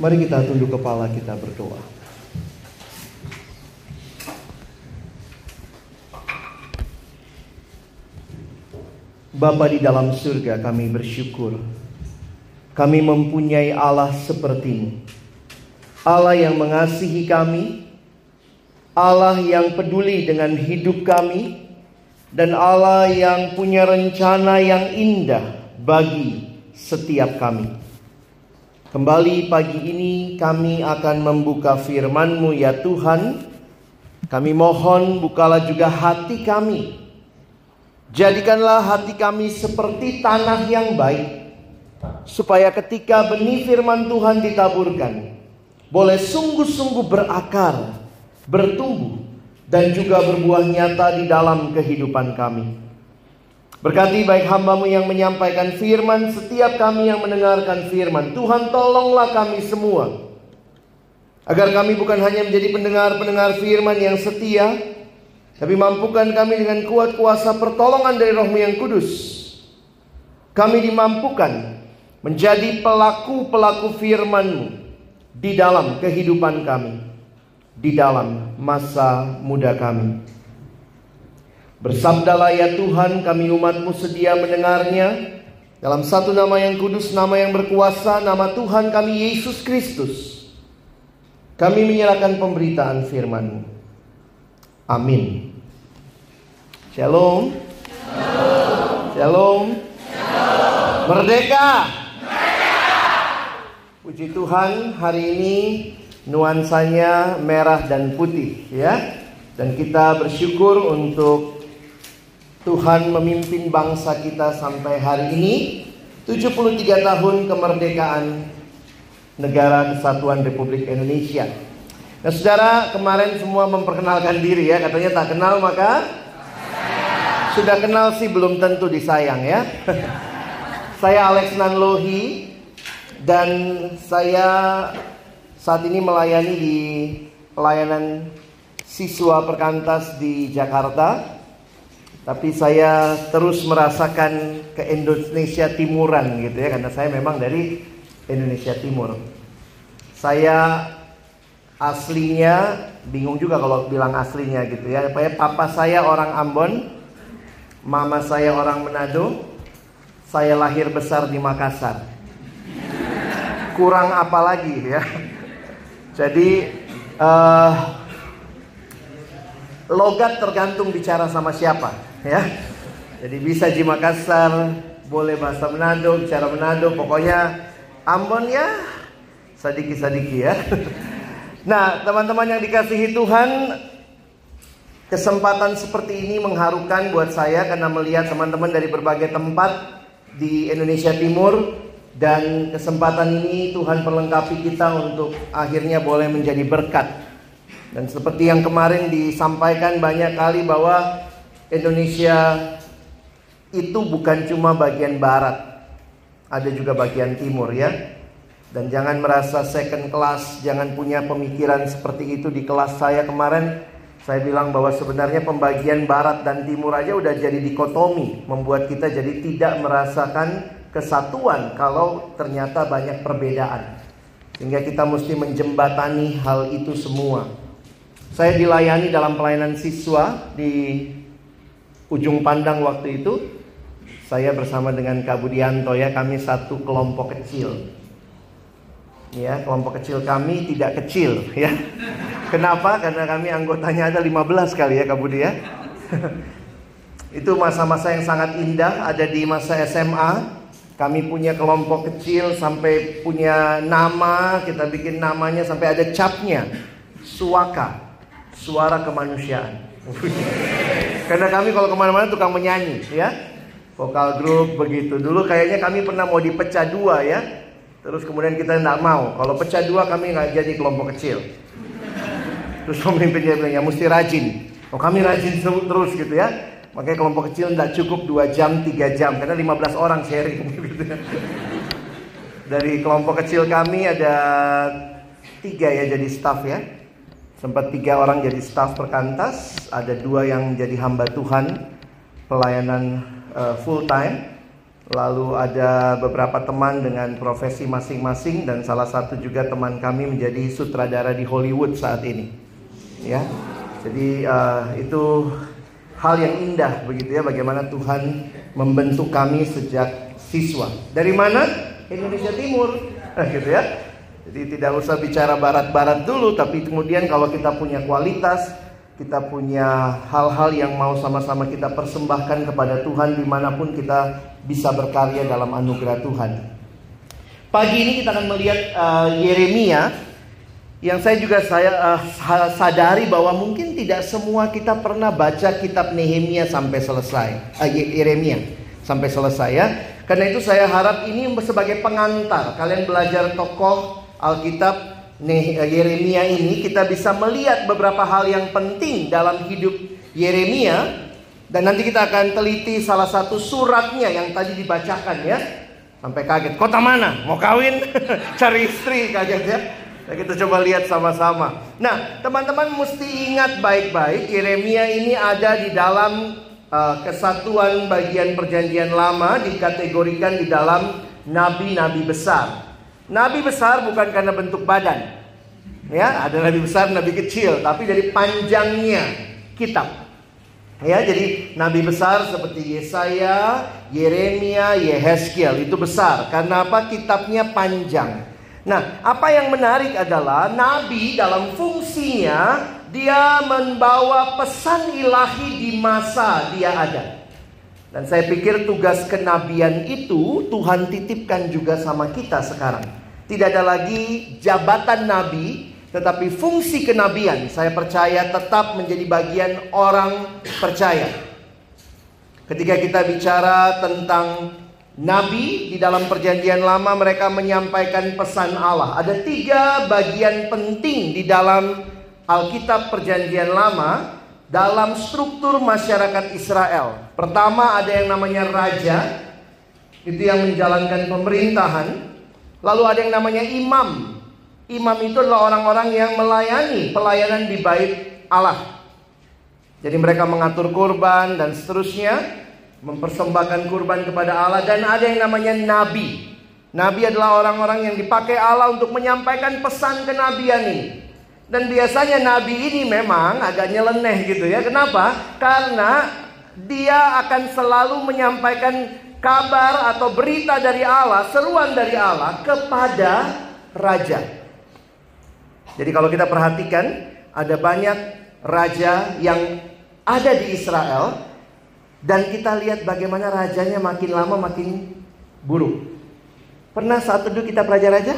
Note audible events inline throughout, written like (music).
Mari kita tunduk kepala kita berdoa. Bapa di dalam surga kami bersyukur. Kami mempunyai Allah sepertimu. Allah yang mengasihi kami. Allah yang peduli dengan hidup kami. Dan Allah yang punya rencana yang indah bagi setiap kami Kembali pagi ini kami akan membuka firman-Mu ya Tuhan Kami mohon bukalah juga hati kami Jadikanlah hati kami seperti tanah yang baik, supaya ketika benih firman Tuhan ditaburkan, boleh sungguh-sungguh berakar, bertumbuh, dan juga berbuah nyata di dalam kehidupan kami. Berkati baik hambamu yang menyampaikan firman, setiap kami yang mendengarkan firman. Tuhan tolonglah kami semua. Agar kami bukan hanya menjadi pendengar-pendengar firman yang setia, tapi mampukan kami dengan kuat kuasa pertolongan dari rohmu yang kudus. Kami dimampukan menjadi pelaku-pelaku firman-Mu di dalam kehidupan kami, di dalam masa muda kami. Bersabdalah ya Tuhan kami umatmu sedia mendengarnya dalam satu nama yang kudus, nama yang berkuasa, nama Tuhan kami Yesus Kristus. Kami menyerahkan pemberitaan firman Amin. Shalom. Shalom. Shalom. Merdeka. Puji Tuhan, hari ini nuansanya merah dan putih ya. Dan kita bersyukur untuk Tuhan memimpin bangsa kita sampai hari ini 73 tahun kemerdekaan Negara Kesatuan Republik Indonesia. Nah, saudara kemarin semua memperkenalkan diri ya, katanya tak kenal maka sudah kenal sih belum tentu disayang ya. (laughs) saya Alex Nanlohi dan saya saat ini melayani di pelayanan siswa perkantas di Jakarta. Tapi saya terus merasakan ke Indonesia Timuran gitu ya karena saya memang dari Indonesia Timur. Saya aslinya bingung juga kalau bilang aslinya gitu ya. Papa saya orang Ambon, mama saya orang Manado, saya lahir besar di Makassar. Kurang apa lagi ya? Jadi uh, logat tergantung bicara sama siapa ya. Jadi bisa di Makassar, boleh bahasa Manado, bicara Manado, pokoknya Ambon ya sadiki-sadiki ya. (laughs) Nah, teman-teman yang dikasihi Tuhan, kesempatan seperti ini mengharukan buat saya karena melihat teman-teman dari berbagai tempat di Indonesia Timur dan kesempatan ini Tuhan perlengkapi kita untuk akhirnya boleh menjadi berkat. Dan seperti yang kemarin disampaikan banyak kali bahwa Indonesia itu bukan cuma bagian barat, ada juga bagian timur ya. Dan jangan merasa second class, jangan punya pemikiran seperti itu di kelas saya kemarin. Saya bilang bahwa sebenarnya pembagian barat dan timur aja udah jadi dikotomi, membuat kita jadi tidak merasakan kesatuan kalau ternyata banyak perbedaan. Sehingga kita mesti menjembatani hal itu semua. Saya dilayani dalam pelayanan siswa di ujung pandang waktu itu saya bersama dengan Kak Budianto ya, kami satu kelompok kecil. Ya, kelompok kecil kami tidak kecil ya. Kenapa? Karena kami anggotanya ada 15 kali ya Kak Budi ya. (laughs) Itu masa-masa yang sangat indah ada di masa SMA. Kami punya kelompok kecil sampai punya nama, kita bikin namanya sampai ada capnya. Suaka, suara kemanusiaan. Karena kami kalau ke mana-mana tukang menyanyi ya vokal grup begitu. Dulu kayaknya kami pernah mau dipecah dua ya. Terus kemudian kita tidak mau. Kalau pecah dua kami nggak jadi kelompok kecil. Terus (laughs) pemimpinnya bilang ya mesti rajin. Oh kami rajin terus gitu ya. Makanya kelompok kecil tidak cukup dua jam, tiga jam. Karena 15 orang sharing (laughs) gitu. Dari kelompok kecil kami ada tiga ya jadi staff ya. Sempat tiga orang jadi staff perkantas. Ada dua yang jadi hamba Tuhan. Pelayanan uh, full time. Lalu ada beberapa teman dengan profesi masing-masing dan salah satu juga teman kami menjadi sutradara di Hollywood saat ini. Ya. Jadi uh, itu hal yang indah begitu ya bagaimana Tuhan membentuk kami sejak siswa. Dari mana? Indonesia Timur. Nah, gitu ya. Jadi tidak usah bicara barat-barat dulu tapi kemudian kalau kita punya kualitas kita punya hal-hal yang mau sama-sama kita persembahkan kepada Tuhan di mana pun kita bisa berkarya dalam anugerah Tuhan. Pagi ini kita akan melihat uh, Yeremia yang saya juga saya uh, sadari bahwa mungkin tidak semua kita pernah baca kitab Nehemia sampai selesai, uh, Yeremia sampai selesai ya. Karena itu saya harap ini sebagai pengantar kalian belajar tokoh Alkitab Eh, Yeremia ini kita bisa melihat beberapa hal yang penting dalam hidup Yeremia. Dan nanti kita akan teliti salah satu suratnya yang tadi dibacakan ya. Sampai kaget kota mana? Mau kawin? (laughs) Cari istri kaget ya. Nah, kita coba lihat sama-sama. Nah, teman-teman mesti ingat baik-baik Yeremia ini ada di dalam uh, kesatuan bagian perjanjian lama dikategorikan di dalam nabi-nabi besar. Nabi besar bukan karena bentuk badan. Ya, ada nabi besar, nabi kecil, tapi dari panjangnya kitab. Ya, jadi nabi besar seperti Yesaya, Yeremia, Yehezkiel itu besar. Karena apa? Kitabnya panjang. Nah, apa yang menarik adalah nabi dalam fungsinya dia membawa pesan ilahi di masa dia ada. Dan saya pikir tugas kenabian itu Tuhan titipkan juga sama kita sekarang. Tidak ada lagi jabatan nabi, tetapi fungsi kenabian saya percaya tetap menjadi bagian orang percaya. Ketika kita bicara tentang nabi di dalam perjanjian lama mereka menyampaikan pesan Allah. Ada tiga bagian penting di dalam Alkitab perjanjian lama dalam struktur masyarakat Israel. Pertama ada yang namanya raja, itu yang menjalankan pemerintahan. Lalu ada yang namanya imam, imam itu adalah orang-orang yang melayani pelayanan di bait Allah. Jadi mereka mengatur kurban dan seterusnya, mempersembahkan kurban kepada Allah dan ada yang namanya nabi. Nabi adalah orang-orang yang dipakai Allah untuk menyampaikan pesan kenabian ini. Dan biasanya nabi ini memang agak nyeleneh gitu ya. Kenapa? Karena dia akan selalu menyampaikan kabar atau berita dari Allah, seruan dari Allah kepada raja. Jadi kalau kita perhatikan ada banyak raja yang ada di Israel dan kita lihat bagaimana rajanya makin lama makin buruk. Pernah saat duduk kita pelajari raja?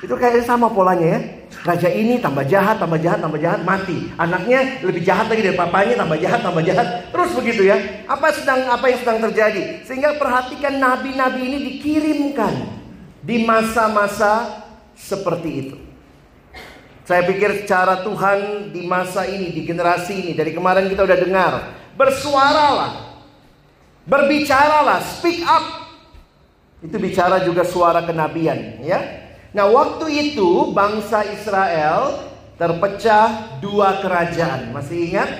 Itu kayak sama polanya ya. Raja ini tambah jahat, tambah jahat, tambah jahat, mati. Anaknya lebih jahat lagi dari papanya, tambah jahat, tambah jahat. Terus begitu ya. Apa sedang apa yang sedang terjadi? Sehingga perhatikan nabi-nabi ini dikirimkan di masa-masa seperti itu. Saya pikir cara Tuhan di masa ini, di generasi ini, dari kemarin kita udah dengar, bersuaralah, berbicaralah, speak up. Itu bicara juga suara kenabian, ya. Nah, waktu itu bangsa Israel terpecah dua kerajaan. Masih ingat?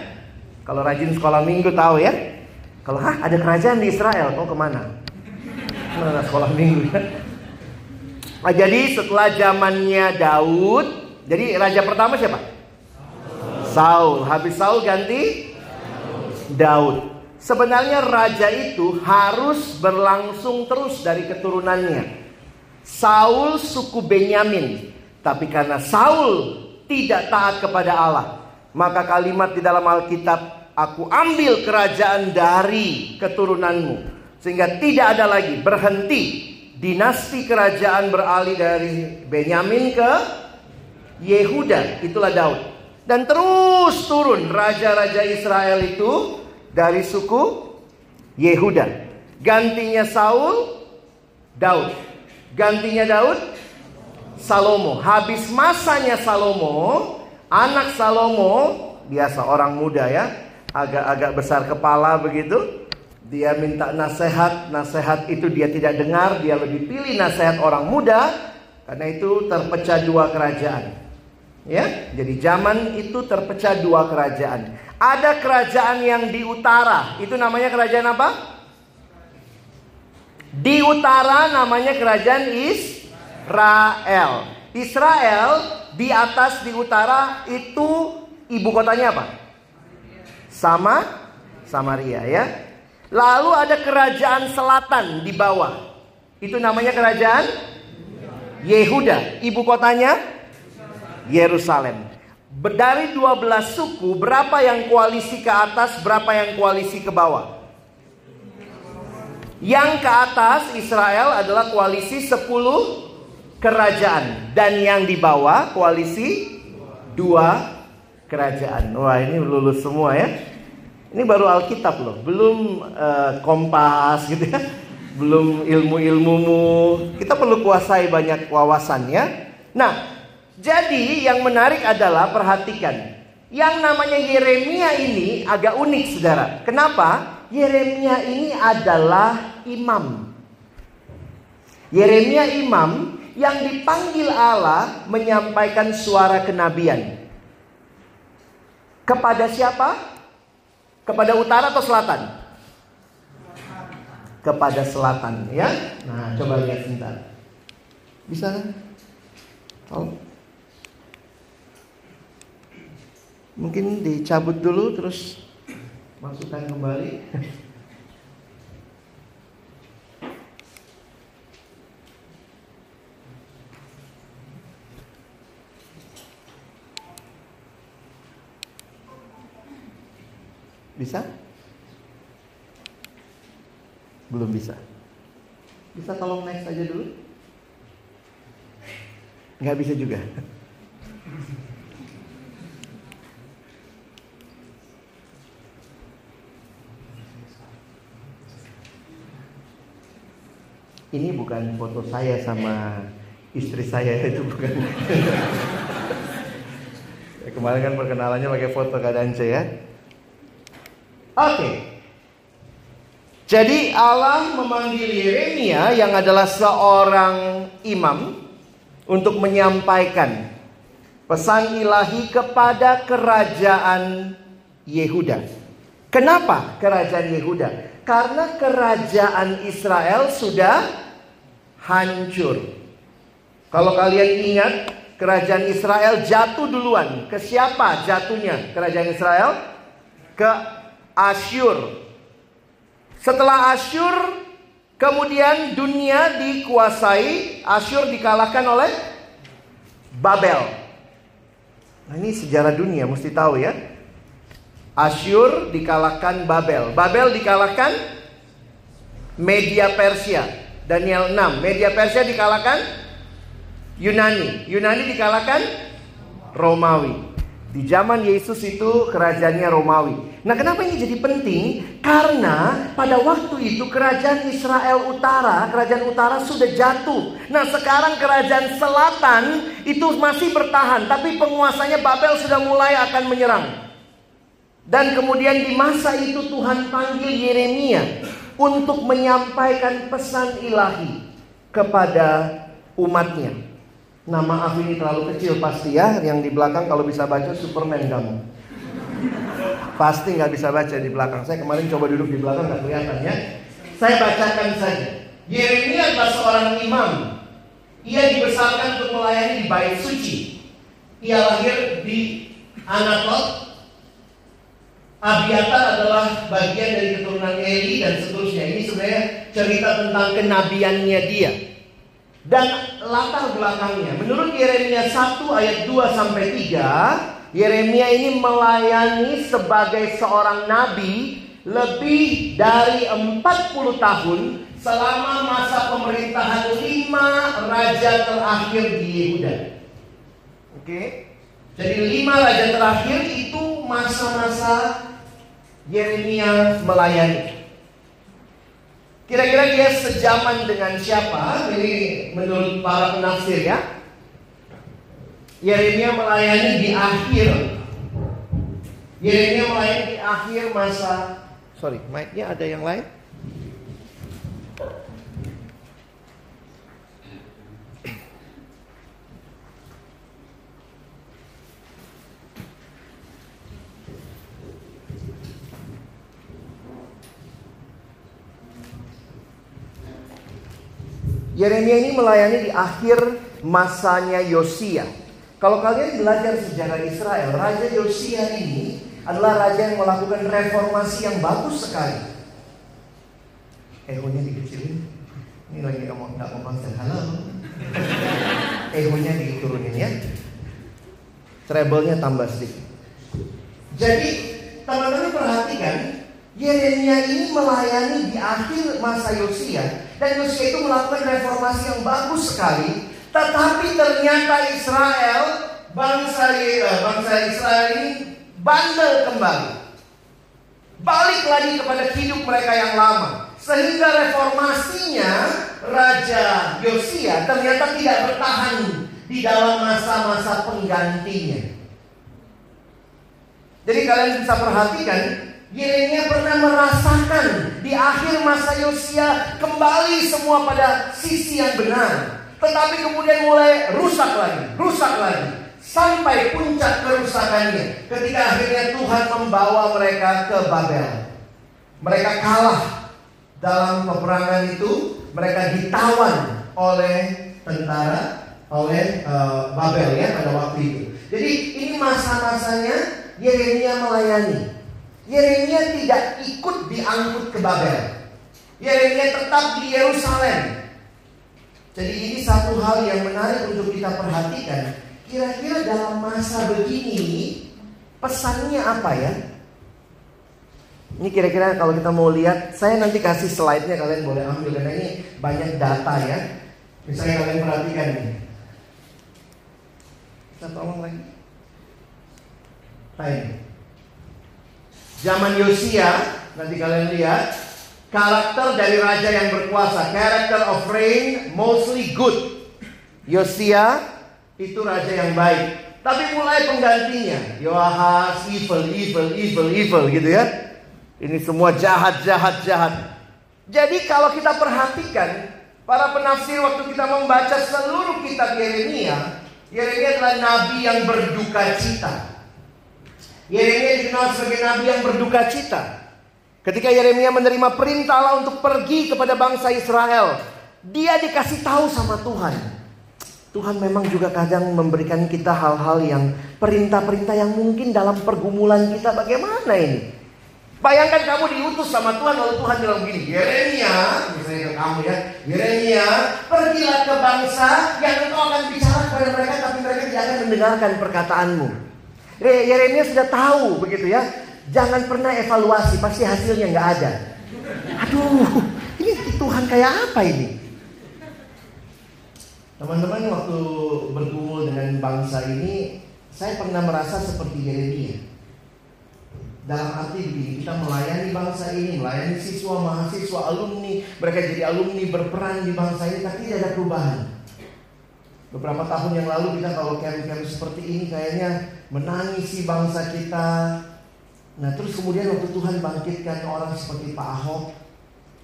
Kalau rajin sekolah minggu tahu ya. Kalau hah ada kerajaan di Israel, kau ke mana? Mana sekolah minggu ya? Nah, jadi setelah zamannya Daud, jadi raja pertama siapa? Saul. Habis Saul ganti Daud. Sebenarnya raja itu harus berlangsung terus dari keturunannya. Saul suku Benyamin. Tapi karena Saul tidak taat kepada Allah. Maka kalimat di dalam Alkitab. Aku ambil kerajaan dari keturunanmu. Sehingga tidak ada lagi berhenti. Dinasti kerajaan beralih dari Benyamin ke Yehuda, itulah Daud. Dan terus turun raja-raja Israel itu dari suku Yehuda. Gantinya Saul, Daud. Gantinya Daud, Salomo. Habis masanya Salomo, anak Salomo, biasa orang muda ya, agak-agak besar kepala begitu. Dia minta nasihat, nasihat itu dia tidak dengar, dia lebih pilih nasihat orang muda. Karena itu terpecah dua kerajaan. Ya, jadi zaman itu terpecah dua kerajaan. Ada kerajaan yang di utara, itu namanya kerajaan apa? Di utara namanya kerajaan Israel. Israel di atas di utara itu ibu kotanya apa? Sama Samaria ya. Lalu ada kerajaan selatan di bawah. Itu namanya kerajaan Yehuda. Ibu kotanya Yerusalem. Dari 12 suku, berapa yang koalisi ke atas, berapa yang koalisi ke bawah? Yang ke atas Israel adalah koalisi 10 kerajaan dan yang di bawah koalisi dua kerajaan. Wah, ini lulus semua ya. Ini baru Alkitab loh, belum uh, Kompas gitu ya. Belum ilmu-ilmumu. Kita perlu kuasai banyak wawasan ya. Nah, jadi yang menarik adalah perhatikan. Yang namanya Yeremia ini agak unik saudara. Kenapa? Yeremia ini adalah imam. Yeremia imam yang dipanggil Allah menyampaikan suara kenabian. Kepada siapa? Kepada utara atau selatan? Kepada selatan, ya. Nah, coba lihat sebentar. Bisa kan? Oh. Mungkin dicabut dulu terus masukkan kembali. Bisa? Belum bisa. Bisa tolong next aja dulu? Nggak bisa juga. Ini bukan foto saya sama istri saya (laughs) itu bukan. Kemarin kan perkenalannya pakai foto keadaan saya. Oke. Jadi Allah memanggil Yeremia yang adalah seorang imam untuk menyampaikan pesan ilahi kepada kerajaan Yehuda. Kenapa kerajaan Yehuda? Karena kerajaan Israel sudah hancur. Kalau kalian ingat, kerajaan Israel jatuh duluan. Ke siapa jatuhnya kerajaan Israel? Ke Asyur. Setelah Asyur, kemudian dunia dikuasai, Asyur dikalahkan oleh Babel. Nah ini sejarah dunia mesti tahu ya. Asyur dikalahkan Babel. Babel dikalahkan Media Persia. Daniel 6. Media Persia dikalahkan Yunani. Yunani dikalahkan Romawi. Di zaman Yesus itu kerajaannya Romawi. Nah, kenapa ini jadi penting? Karena pada waktu itu kerajaan Israel Utara, kerajaan Utara sudah jatuh. Nah, sekarang kerajaan Selatan itu masih bertahan, tapi penguasanya Babel sudah mulai akan menyerang. Dan kemudian di masa itu Tuhan panggil Yeremia untuk menyampaikan pesan ilahi kepada umatnya. Nah maaf ini terlalu kecil pasti ya Yang di belakang kalau bisa baca Superman kamu. Pasti nggak bisa baca di belakang. Saya kemarin coba duduk di belakang nggak kelihatan ya. Saya bacakan saja. Yeremia adalah seorang imam. Ia dibesarkan untuk melayani di bait suci. Ia lahir di Anatot. Abiatar adalah bagian dari keturunan Eli dan seterusnya sebenarnya cerita tentang kenabiannya dia dan latar belakangnya, menurut Yeremia 1 ayat 2 sampai 3, Yeremia ini melayani sebagai seorang nabi lebih dari 40 tahun selama masa pemerintahan lima raja terakhir di Yehuda. Oke. Jadi lima raja terakhir itu masa-masa Yeremia melayani. Kira-kira dia sejaman dengan siapa? Ini menurut para penafsir ya. Yeremia melayani di akhir Yeremia melayani di akhir masa Sorry, mic-nya ada yang lain? Yeremia ini melayani di akhir masanya Yosia. Kalau kalian belajar sejarah Israel, Raja Yosia ini adalah raja yang melakukan reformasi yang bagus sekali. Ehonya dikecilin. Ini lagi ngomong nggak mau konsen halo. Ehonya diturunin ya. Treble-nya tambah sedikit. Jadi teman-teman perhatikan Yeremia ini melayani di akhir masa Yosia dan Yosia itu melakukan reformasi yang bagus sekali. Tetapi ternyata Israel, bangsa, eh, bangsa Israel ini bandel kembali. Balik lagi kepada hidup mereka yang lama. Sehingga reformasinya Raja Yosia ternyata tidak bertahan di dalam masa-masa penggantinya. Jadi kalian bisa perhatikan Yeremia pernah merasakan di akhir masa Yosia kembali semua pada sisi yang benar. Tetapi kemudian mulai rusak lagi, rusak lagi. Sampai puncak kerusakannya ketika akhirnya Tuhan membawa mereka ke Babel. Mereka kalah dalam peperangan itu, mereka ditawan oleh tentara oleh uh, Babel ya pada waktu itu. Jadi ini masa-masanya Yeremia melayani. Yeremia tidak ikut diangkut ke Babel. Yeremia tetap di Yerusalem. Jadi ini satu hal yang menarik untuk kita perhatikan. Kira-kira dalam masa begini pesannya apa ya? Ini kira-kira kalau kita mau lihat, saya nanti kasih slide-nya kalian boleh ambil karena ini banyak data ya. Misalnya kalian perhatikan ini. Kita tolong lagi. Ini. Zaman Yosia, nanti kalian lihat, karakter dari raja yang berkuasa, character of reign mostly good. Yosia itu raja yang baik. Tapi mulai penggantinya, Yoahas evil, evil, evil, evil gitu ya. Ini semua jahat, jahat, jahat. Jadi kalau kita perhatikan, para penafsir waktu kita membaca seluruh kitab Yeremia, Yeremia adalah nabi yang berduka cita. Yeremia dikenal sebagai nabi yang berduka cita. Ketika Yeremia menerima perintah Allah untuk pergi kepada bangsa Israel, dia dikasih tahu sama Tuhan. Tuhan memang juga kadang memberikan kita hal-hal yang perintah-perintah yang mungkin dalam pergumulan kita bagaimana ini. Bayangkan kamu diutus sama Tuhan lalu Tuhan bilang begini, Yeremia, misalnya ke kamu ya, Yeremia, pergilah ke bangsa yang engkau akan bicara kepada mereka tapi mereka tidak akan mendengarkan perkataanmu. Yeremia sudah tahu begitu ya, Jangan pernah evaluasi, pasti hasilnya nggak ada. Aduh, ini Tuhan kayak apa ini? Teman-teman waktu bergumul dengan bangsa ini, saya pernah merasa seperti Yeremia. Dalam arti begini, kita melayani bangsa ini, melayani siswa, mahasiswa, alumni, mereka jadi alumni berperan di bangsa ini, tapi tidak ada perubahan. Beberapa tahun yang lalu kita kalau camp-camp seperti ini kayaknya menangisi bangsa kita, Nah terus kemudian waktu Tuhan bangkitkan orang seperti Pak Ahok,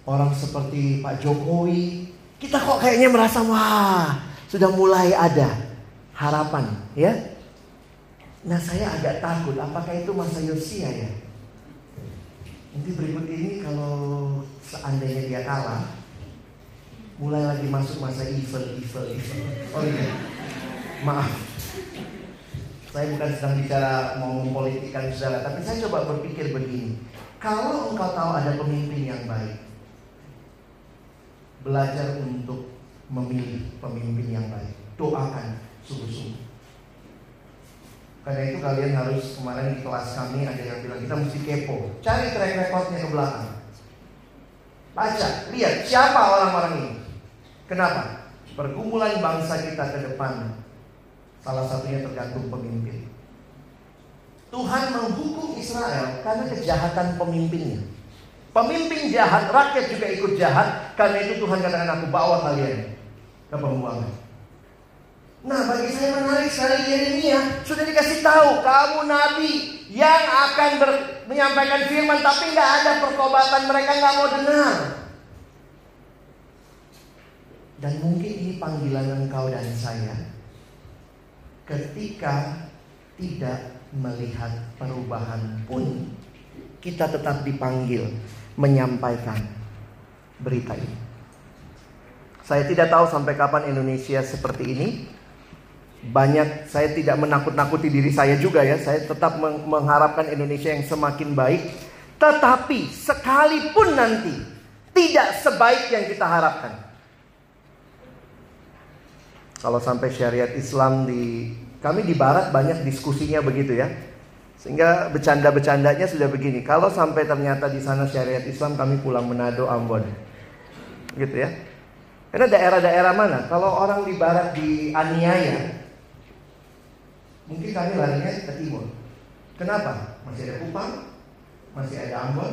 orang seperti Pak Jokowi, kita kok kayaknya merasa wah sudah mulai ada harapan ya. Nah saya agak takut apakah itu masa Yosia ya. Nanti berikut ini kalau seandainya dia kalah, mulai lagi masuk masa evil, evil, evil. Oh iya, maaf. Saya bukan sedang bicara mau mempolitikan saudara, tapi saya coba berpikir begini. Kalau engkau tahu ada pemimpin yang baik, belajar untuk memilih pemimpin yang baik. Doakan sungguh-sungguh. Karena itu kalian harus kemarin di kelas kami ada yang bilang kita mesti kepo. Cari track recordnya ke belakang. Baca, lihat siapa orang-orang ini. Kenapa? Pergumulan bangsa kita ke depan Salah satunya tergantung pemimpin. Tuhan menghukum Israel karena kejahatan pemimpinnya. Pemimpin jahat, rakyat juga ikut jahat. Karena itu Tuhan katakan aku bawa kalian ke pembuangan. Nah bagi saya menarik sekali Yeremia Sudah dikasih tahu kamu nabi Yang akan ber, menyampaikan firman Tapi nggak ada perkobatan Mereka nggak mau dengar Dan mungkin ini panggilan engkau dan saya ketika tidak melihat perubahan pun kita tetap dipanggil menyampaikan berita ini. Saya tidak tahu sampai kapan Indonesia seperti ini. Banyak saya tidak menakut-nakuti diri saya juga ya. Saya tetap mengharapkan Indonesia yang semakin baik. Tetapi sekalipun nanti tidak sebaik yang kita harapkan. Kalau sampai syariat Islam di kami di barat banyak diskusinya begitu ya. Sehingga bercanda-bercandanya sudah begini. Kalau sampai ternyata di sana syariat Islam kami pulang Manado, Ambon. Gitu ya. Karena daerah-daerah mana? Kalau orang di barat di aniaya, mungkin kami larinya ke timur. Kenapa? Masih ada Kupang, masih ada Ambon,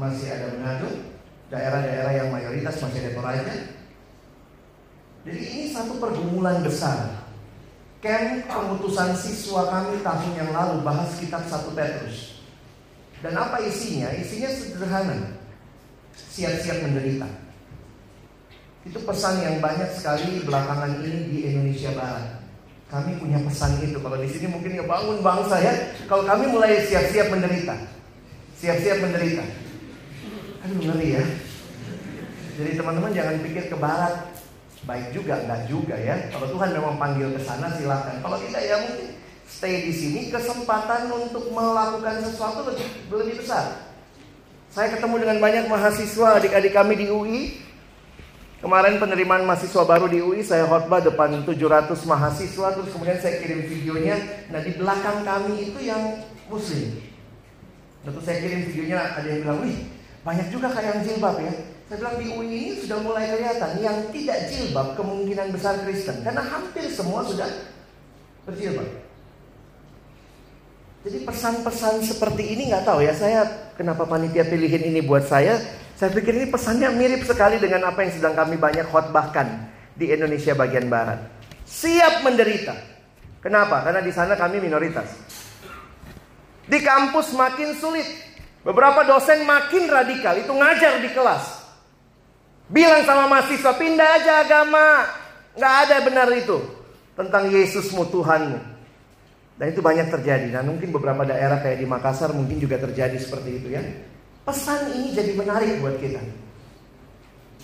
masih ada Manado, daerah-daerah yang mayoritas masih ada Toraja, jadi ini satu pergumulan besar. Kem pemutusan siswa kami tahun yang lalu bahas kitab satu Petrus. Dan apa isinya? Isinya sederhana. Siap-siap menderita. Itu pesan yang banyak sekali belakangan ini di Indonesia Barat. Kami punya pesan itu. Kalau di sini mungkin ngebangun bangsa ya. Kalau kami mulai siap-siap menderita. Siap-siap menderita. Aduh ngeri ya. Jadi teman-teman jangan pikir ke barat. Baik juga, enggak juga ya. Kalau Tuhan memang panggil ke sana silakan. Kalau tidak ya mungkin stay di sini kesempatan untuk melakukan sesuatu lebih lebih besar. Saya ketemu dengan banyak mahasiswa adik-adik kami di UI. Kemarin penerimaan mahasiswa baru di UI saya khotbah depan 700 mahasiswa terus kemudian saya kirim videonya. Nah di belakang kami itu yang muslim. Lalu saya kirim videonya ada yang bilang, wih banyak juga kayak yang jilbab ya. Saya bilang di UI ini sudah mulai kelihatan yang tidak jilbab kemungkinan besar Kristen karena hampir semua sudah berjilbab. Jadi pesan-pesan seperti ini nggak tahu ya saya kenapa panitia pilihin ini buat saya. Saya pikir ini pesannya mirip sekali dengan apa yang sedang kami banyak khotbahkan di Indonesia bagian barat. Siap menderita. Kenapa? Karena di sana kami minoritas. Di kampus makin sulit. Beberapa dosen makin radikal, itu ngajar di kelas. Bilang sama mahasiswa, pindah aja agama. Nggak ada benar itu. Tentang Yesusmu Tuhanmu. Dan itu banyak terjadi. Nah mungkin beberapa daerah kayak di Makassar mungkin juga terjadi seperti itu ya. Pesan ini jadi menarik buat kita.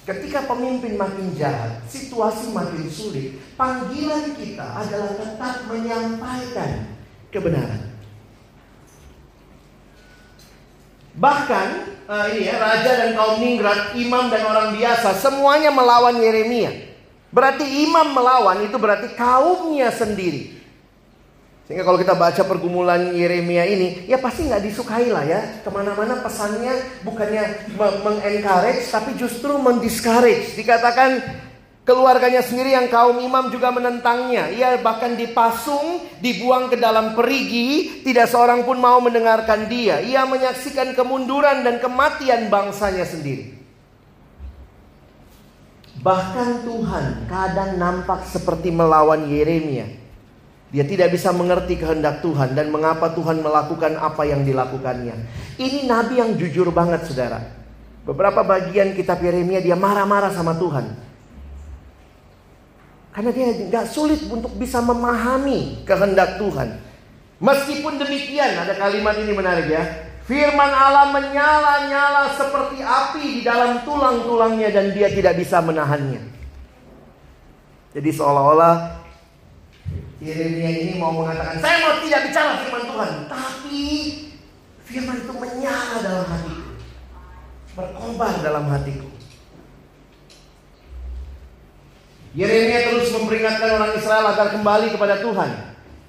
Ketika pemimpin makin jahat, situasi makin sulit, panggilan kita adalah tetap menyampaikan kebenaran. Bahkan uh, ini ya raja dan kaum ningrat, imam dan orang biasa semuanya melawan Yeremia. Berarti imam melawan itu berarti kaumnya sendiri. Sehingga kalau kita baca pergumulan Yeremia ini, ya pasti nggak disukai lah ya. Ke mana-mana pesannya bukannya mengencourage, tapi justru mendiscourage. Dikatakan Keluarganya sendiri yang kaum imam juga menentangnya. Ia bahkan dipasung, dibuang ke dalam perigi. Tidak seorang pun mau mendengarkan dia. Ia menyaksikan kemunduran dan kematian bangsanya sendiri. Bahkan Tuhan kadang nampak seperti melawan Yeremia. Dia tidak bisa mengerti kehendak Tuhan dan mengapa Tuhan melakukan apa yang dilakukannya. Ini nabi yang jujur banget saudara. Beberapa bagian kitab Yeremia dia marah-marah sama Tuhan. Karena dia nggak sulit untuk bisa memahami kehendak Tuhan. Meskipun demikian, ada kalimat ini menarik ya. Firman Allah menyala-nyala seperti api di dalam tulang-tulangnya dan dia tidak bisa menahannya. Jadi seolah-olah Yeremia ini mau mengatakan, saya mau tidak bicara firman Tuhan. Tapi firman itu menyala dalam hatiku. Berkobar dalam hatiku. Yeremia terus memperingatkan orang Israel agar kembali kepada Tuhan.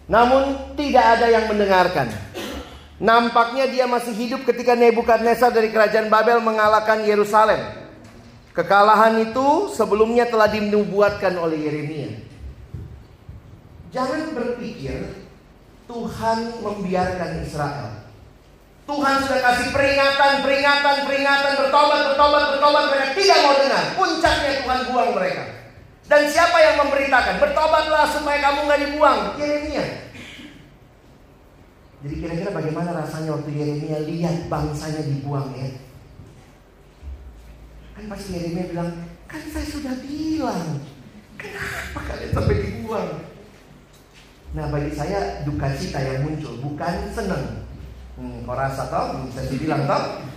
Namun tidak ada yang mendengarkan. Nampaknya dia masih hidup ketika Nebukadnezar dari kerajaan Babel mengalahkan Yerusalem. Kekalahan itu sebelumnya telah dinubuatkan oleh Yeremia. Jangan berpikir Tuhan membiarkan Israel. Tuhan sudah kasih peringatan, peringatan, peringatan, bertobat, bertobat, bertobat, mereka tidak mau dengar. Puncaknya Tuhan buang mereka. Dan siapa yang memberitakan? Bertobatlah supaya kamu nggak dibuang. Yeremia. Jadi kira-kira bagaimana rasanya waktu Yeremia lihat bangsanya dibuang ya? Kan pasti Yeremia bilang, kan saya sudah bilang, kenapa kalian sampai dibuang? Nah bagi saya duka cita yang muncul, bukan seneng. Hmm, kau rasa tau? Bisa dibilang tau?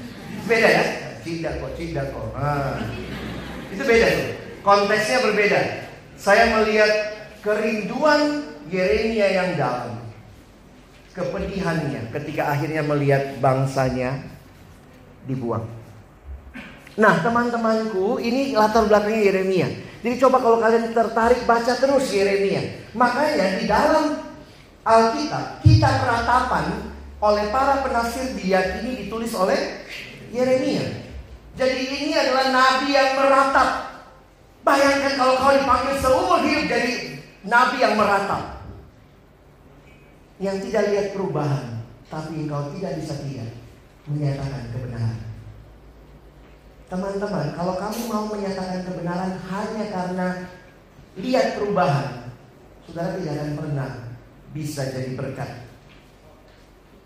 Beda ya? Cinta kok, cinta kok. Nah, itu beda tuh. Konteksnya berbeda. Saya melihat kerinduan Yeremia yang dalam. Kepedihannya ketika akhirnya melihat bangsanya dibuang. Nah teman-temanku ini latar belakangnya Yeremia. Jadi coba kalau kalian tertarik baca terus Yeremia. Makanya di dalam Alkitab kita peratapan oleh para penafsir diyakini ditulis oleh Yeremia. Jadi ini adalah nabi yang meratap Bayangkan kalau kau dipanggil seumur hidup jadi nabi yang meratap. Yang tidak lihat perubahan, tapi engkau tidak bisa tidak menyatakan kebenaran. Teman-teman, kalau kamu mau menyatakan kebenaran hanya karena lihat perubahan, saudara tidak akan pernah bisa jadi berkat.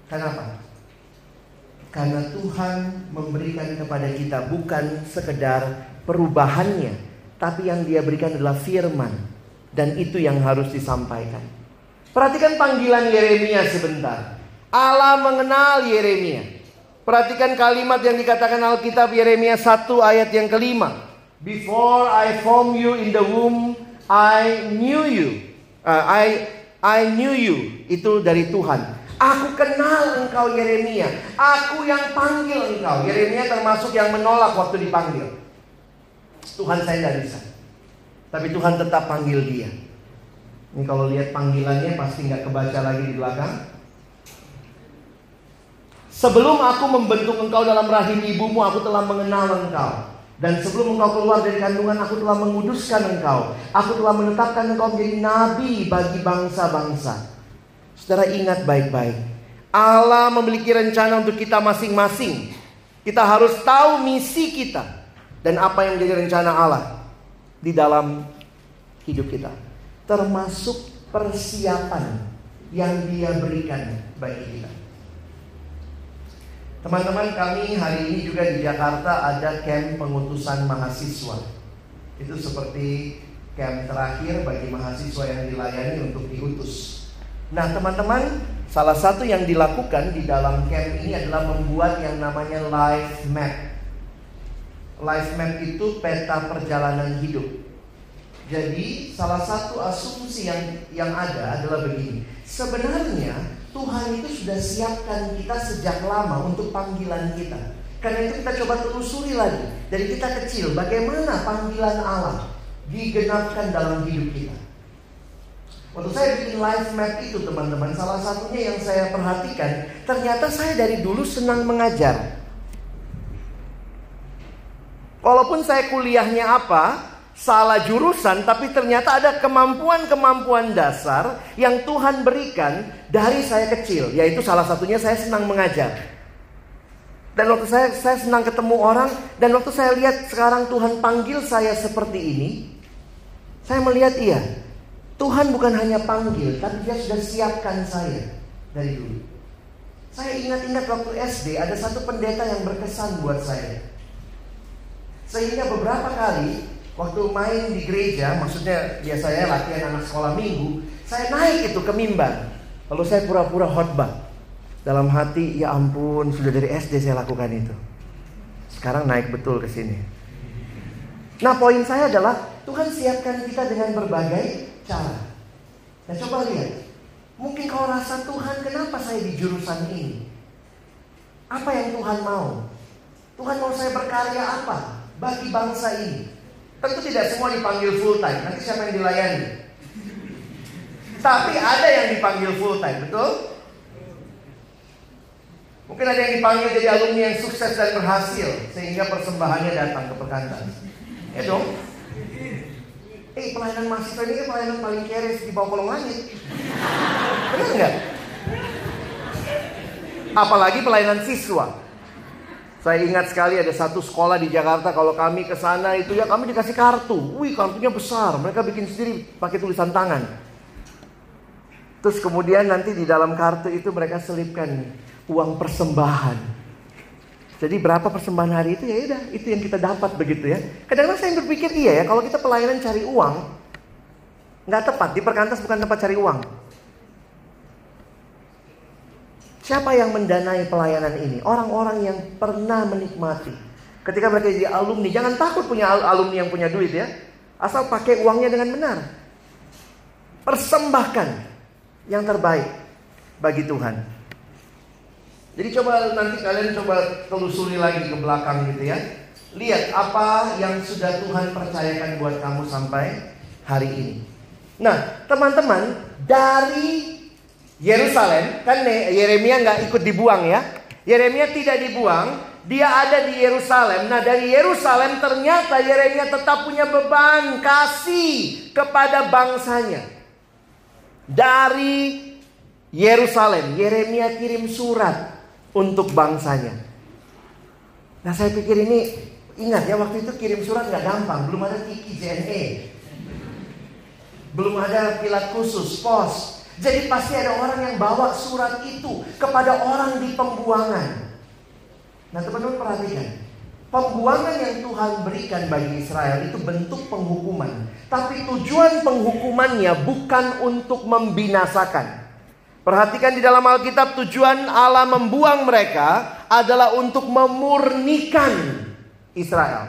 Kenapa? Karena Tuhan memberikan kepada kita bukan sekedar perubahannya, tapi yang dia berikan adalah firman. Dan itu yang harus disampaikan. Perhatikan panggilan Yeremia sebentar. Allah mengenal Yeremia. Perhatikan kalimat yang dikatakan Alkitab Yeremia 1 ayat yang kelima. Before I formed you in the womb, I knew you. Uh, I I knew you. Itu dari Tuhan. Aku kenal engkau Yeremia. Aku yang panggil engkau. Yeremia termasuk yang menolak waktu dipanggil. Tuhan saya tidak bisa. Tapi Tuhan tetap panggil dia. Ini kalau lihat panggilannya pasti nggak kebaca lagi di belakang. Sebelum aku membentuk engkau dalam rahim ibumu, aku telah mengenal engkau. Dan sebelum engkau keluar dari kandungan, aku telah menguduskan engkau. Aku telah menetapkan engkau menjadi nabi bagi bangsa-bangsa. Saudara ingat baik-baik. Allah memiliki rencana untuk kita masing-masing. Kita harus tahu misi kita. Dan apa yang menjadi rencana Allah di dalam hidup kita. Termasuk persiapan yang dia berikan bagi kita. Teman-teman kami hari ini juga di Jakarta ada camp pengutusan mahasiswa. Itu seperti camp terakhir bagi mahasiswa yang dilayani untuk diutus. Nah teman-teman, salah satu yang dilakukan di dalam camp ini adalah membuat yang namanya life map. Life map itu peta perjalanan hidup. Jadi salah satu asumsi yang yang ada adalah begini. Sebenarnya Tuhan itu sudah siapkan kita sejak lama untuk panggilan kita. Karena itu kita coba telusuri lagi dari kita kecil bagaimana panggilan Allah digenapkan dalam hidup kita. Waktu saya bikin life map itu teman-teman, salah satunya yang saya perhatikan, ternyata saya dari dulu senang mengajar. Walaupun saya kuliahnya apa, salah jurusan, tapi ternyata ada kemampuan-kemampuan dasar yang Tuhan berikan dari saya kecil, yaitu salah satunya saya senang mengajar. Dan waktu saya saya senang ketemu orang dan waktu saya lihat sekarang Tuhan panggil saya seperti ini, saya melihat iya, Tuhan bukan hanya panggil, tapi dia sudah siapkan saya dari dulu. Saya ingat-ingat waktu SD ada satu pendeta yang berkesan buat saya. Sehingga beberapa kali Waktu main di gereja, maksudnya biasanya latihan anak sekolah minggu, saya naik itu ke mimbar. Lalu saya pura-pura khotbah. Dalam hati, ya ampun, sudah dari SD saya lakukan itu. Sekarang naik betul ke sini. Nah, poin saya adalah Tuhan siapkan kita dengan berbagai cara. Nah, coba lihat. Mungkin kau rasa Tuhan, kenapa saya di jurusan ini? Apa yang Tuhan mau? Tuhan mau saya berkarya apa bagi bangsa ini? Tentu tidak semua dipanggil full time. Nanti siapa yang dilayani? Tapi ada yang dipanggil full time, betul? Mungkin ada yang dipanggil jadi alumni yang sukses dan berhasil sehingga persembahannya datang ke perkantan. Ya dong? Eh pelayanan mahasiswa ini kan pelayanan paling keres di bawah kolong langit. Benar nggak? Apalagi pelayanan siswa. Saya ingat sekali ada satu sekolah di Jakarta kalau kami ke sana itu ya kami dikasih kartu. Wih, kartunya besar. Mereka bikin sendiri pakai tulisan tangan. Terus kemudian nanti di dalam kartu itu mereka selipkan uang persembahan. Jadi berapa persembahan hari itu ya udah itu yang kita dapat begitu ya. Kadang-kadang saya berpikir iya ya kalau kita pelayanan cari uang nggak tepat di perkantas bukan tempat cari uang. Siapa yang mendanai pelayanan ini? Orang-orang yang pernah menikmati. Ketika mereka jadi alumni, jangan takut punya alumni yang punya duit ya. Asal pakai uangnya dengan benar. Persembahkan yang terbaik bagi Tuhan. Jadi coba nanti kalian coba telusuri lagi ke belakang gitu ya. Lihat apa yang sudah Tuhan percayakan buat kamu sampai hari ini. Nah, teman-teman, dari Yerusalem kan Yeremia nggak ikut dibuang ya. Yeremia tidak dibuang, dia ada di Yerusalem. Nah dari Yerusalem ternyata Yeremia tetap punya beban kasih kepada bangsanya. Dari Yerusalem, Yeremia kirim surat untuk bangsanya. Nah saya pikir ini ingat ya waktu itu kirim surat nggak gampang, belum ada tiki JNE, belum ada pilat khusus, pos, jadi pasti ada orang yang bawa surat itu kepada orang di pembuangan. Nah teman-teman perhatikan. Pembuangan yang Tuhan berikan bagi Israel itu bentuk penghukuman. Tapi tujuan penghukumannya bukan untuk membinasakan. Perhatikan di dalam Alkitab tujuan Allah membuang mereka adalah untuk memurnikan Israel.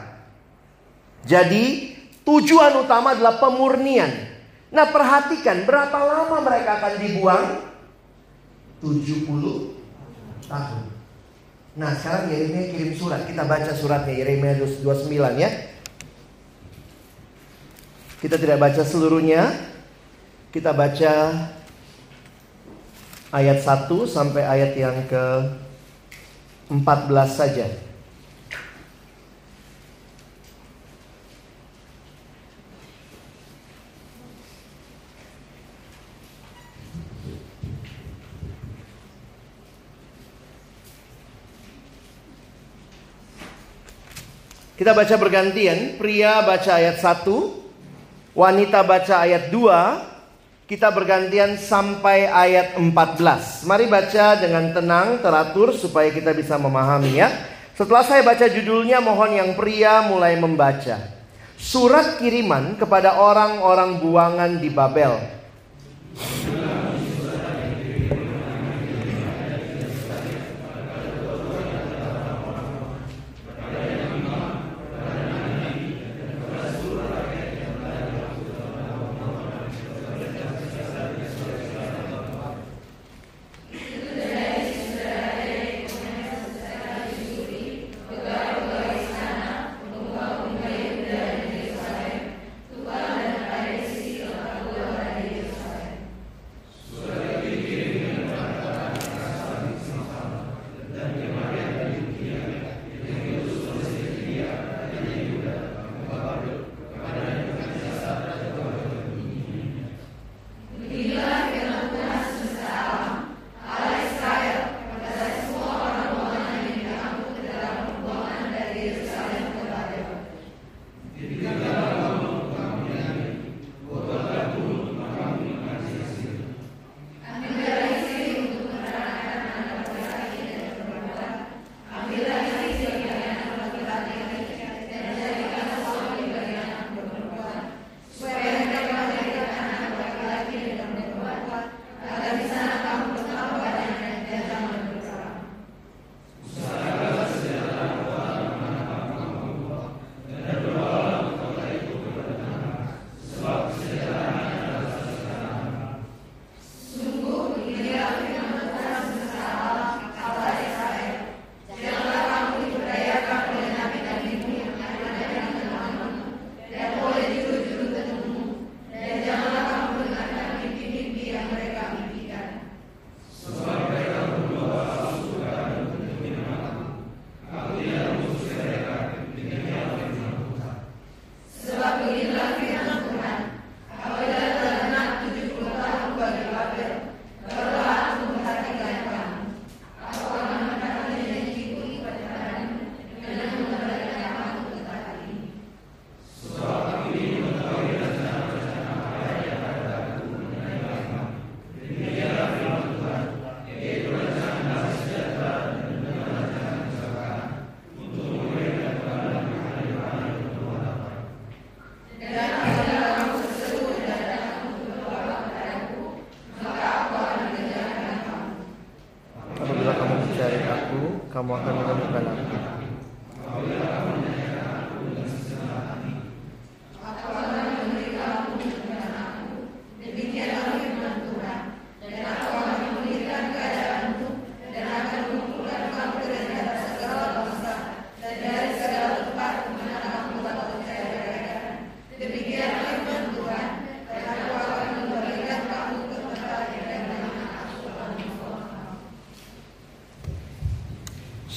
Jadi tujuan utama adalah pemurnian. Nah perhatikan berapa lama mereka akan dibuang? 70 tahun. Nah sekarang Yeremia kirim surat. Kita baca suratnya Yeremia 29 ya. Kita tidak baca seluruhnya. Kita baca ayat 1 sampai ayat yang ke 14 saja. Kita baca bergantian, pria baca ayat 1, wanita baca ayat 2, kita bergantian sampai ayat 14. Mari baca dengan tenang, teratur supaya kita bisa memahami ya. Setelah saya baca judulnya, mohon yang pria mulai membaca. Surat kiriman kepada orang-orang buangan di Babel.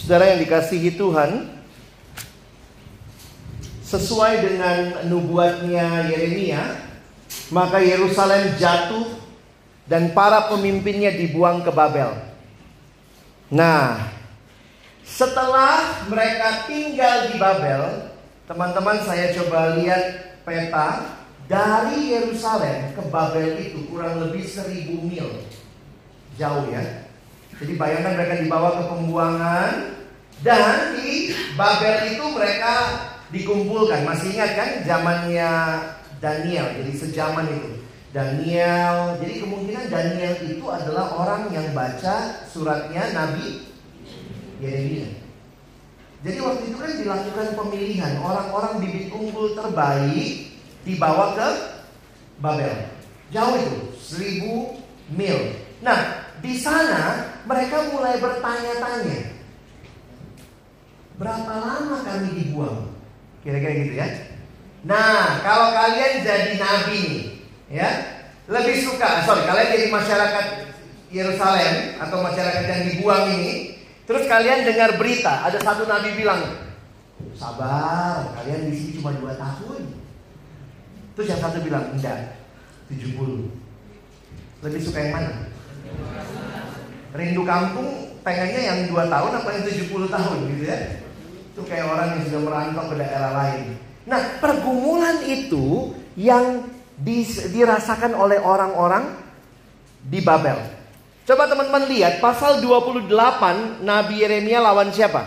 Saudara yang dikasihi Tuhan, sesuai dengan nubuatnya Yeremia, maka Yerusalem jatuh dan para pemimpinnya dibuang ke Babel. Nah, setelah mereka tinggal di Babel, teman-teman saya coba lihat peta dari Yerusalem ke Babel itu kurang lebih seribu mil. Jauh ya. Jadi bayangkan mereka dibawa ke pembuangan, Dan di Babel itu mereka dikumpulkan. Masih ingat kan zamannya Daniel. Jadi sejaman itu. Daniel. Jadi kemungkinan Daniel itu adalah orang yang baca suratnya Nabi Yeremia. Jadi waktu itu kan dilakukan pemilihan orang-orang bibit unggul terbaik dibawa ke Babel. Jauh itu, seribu mil. Nah, di sana mereka mulai bertanya-tanya. Berapa lama kami dibuang? Kira-kira gitu ya. Nah, kalau kalian jadi nabi nih, ya, lebih suka, sorry, kalian jadi masyarakat Yerusalem atau masyarakat yang dibuang ini, terus kalian dengar berita, ada satu nabi bilang, sabar, kalian di sini cuma dua tahun. Terus yang satu bilang, enggak, 70. Lebih suka yang mana? Rindu kampung pengennya yang dua tahun apa yang 70 tahun gitu ya. Itu kayak orang yang sudah merantau ke daerah lain. Nah, pergumulan itu yang dirasakan oleh orang-orang di Babel. Coba teman-teman lihat pasal 28 Nabi Yeremia lawan siapa?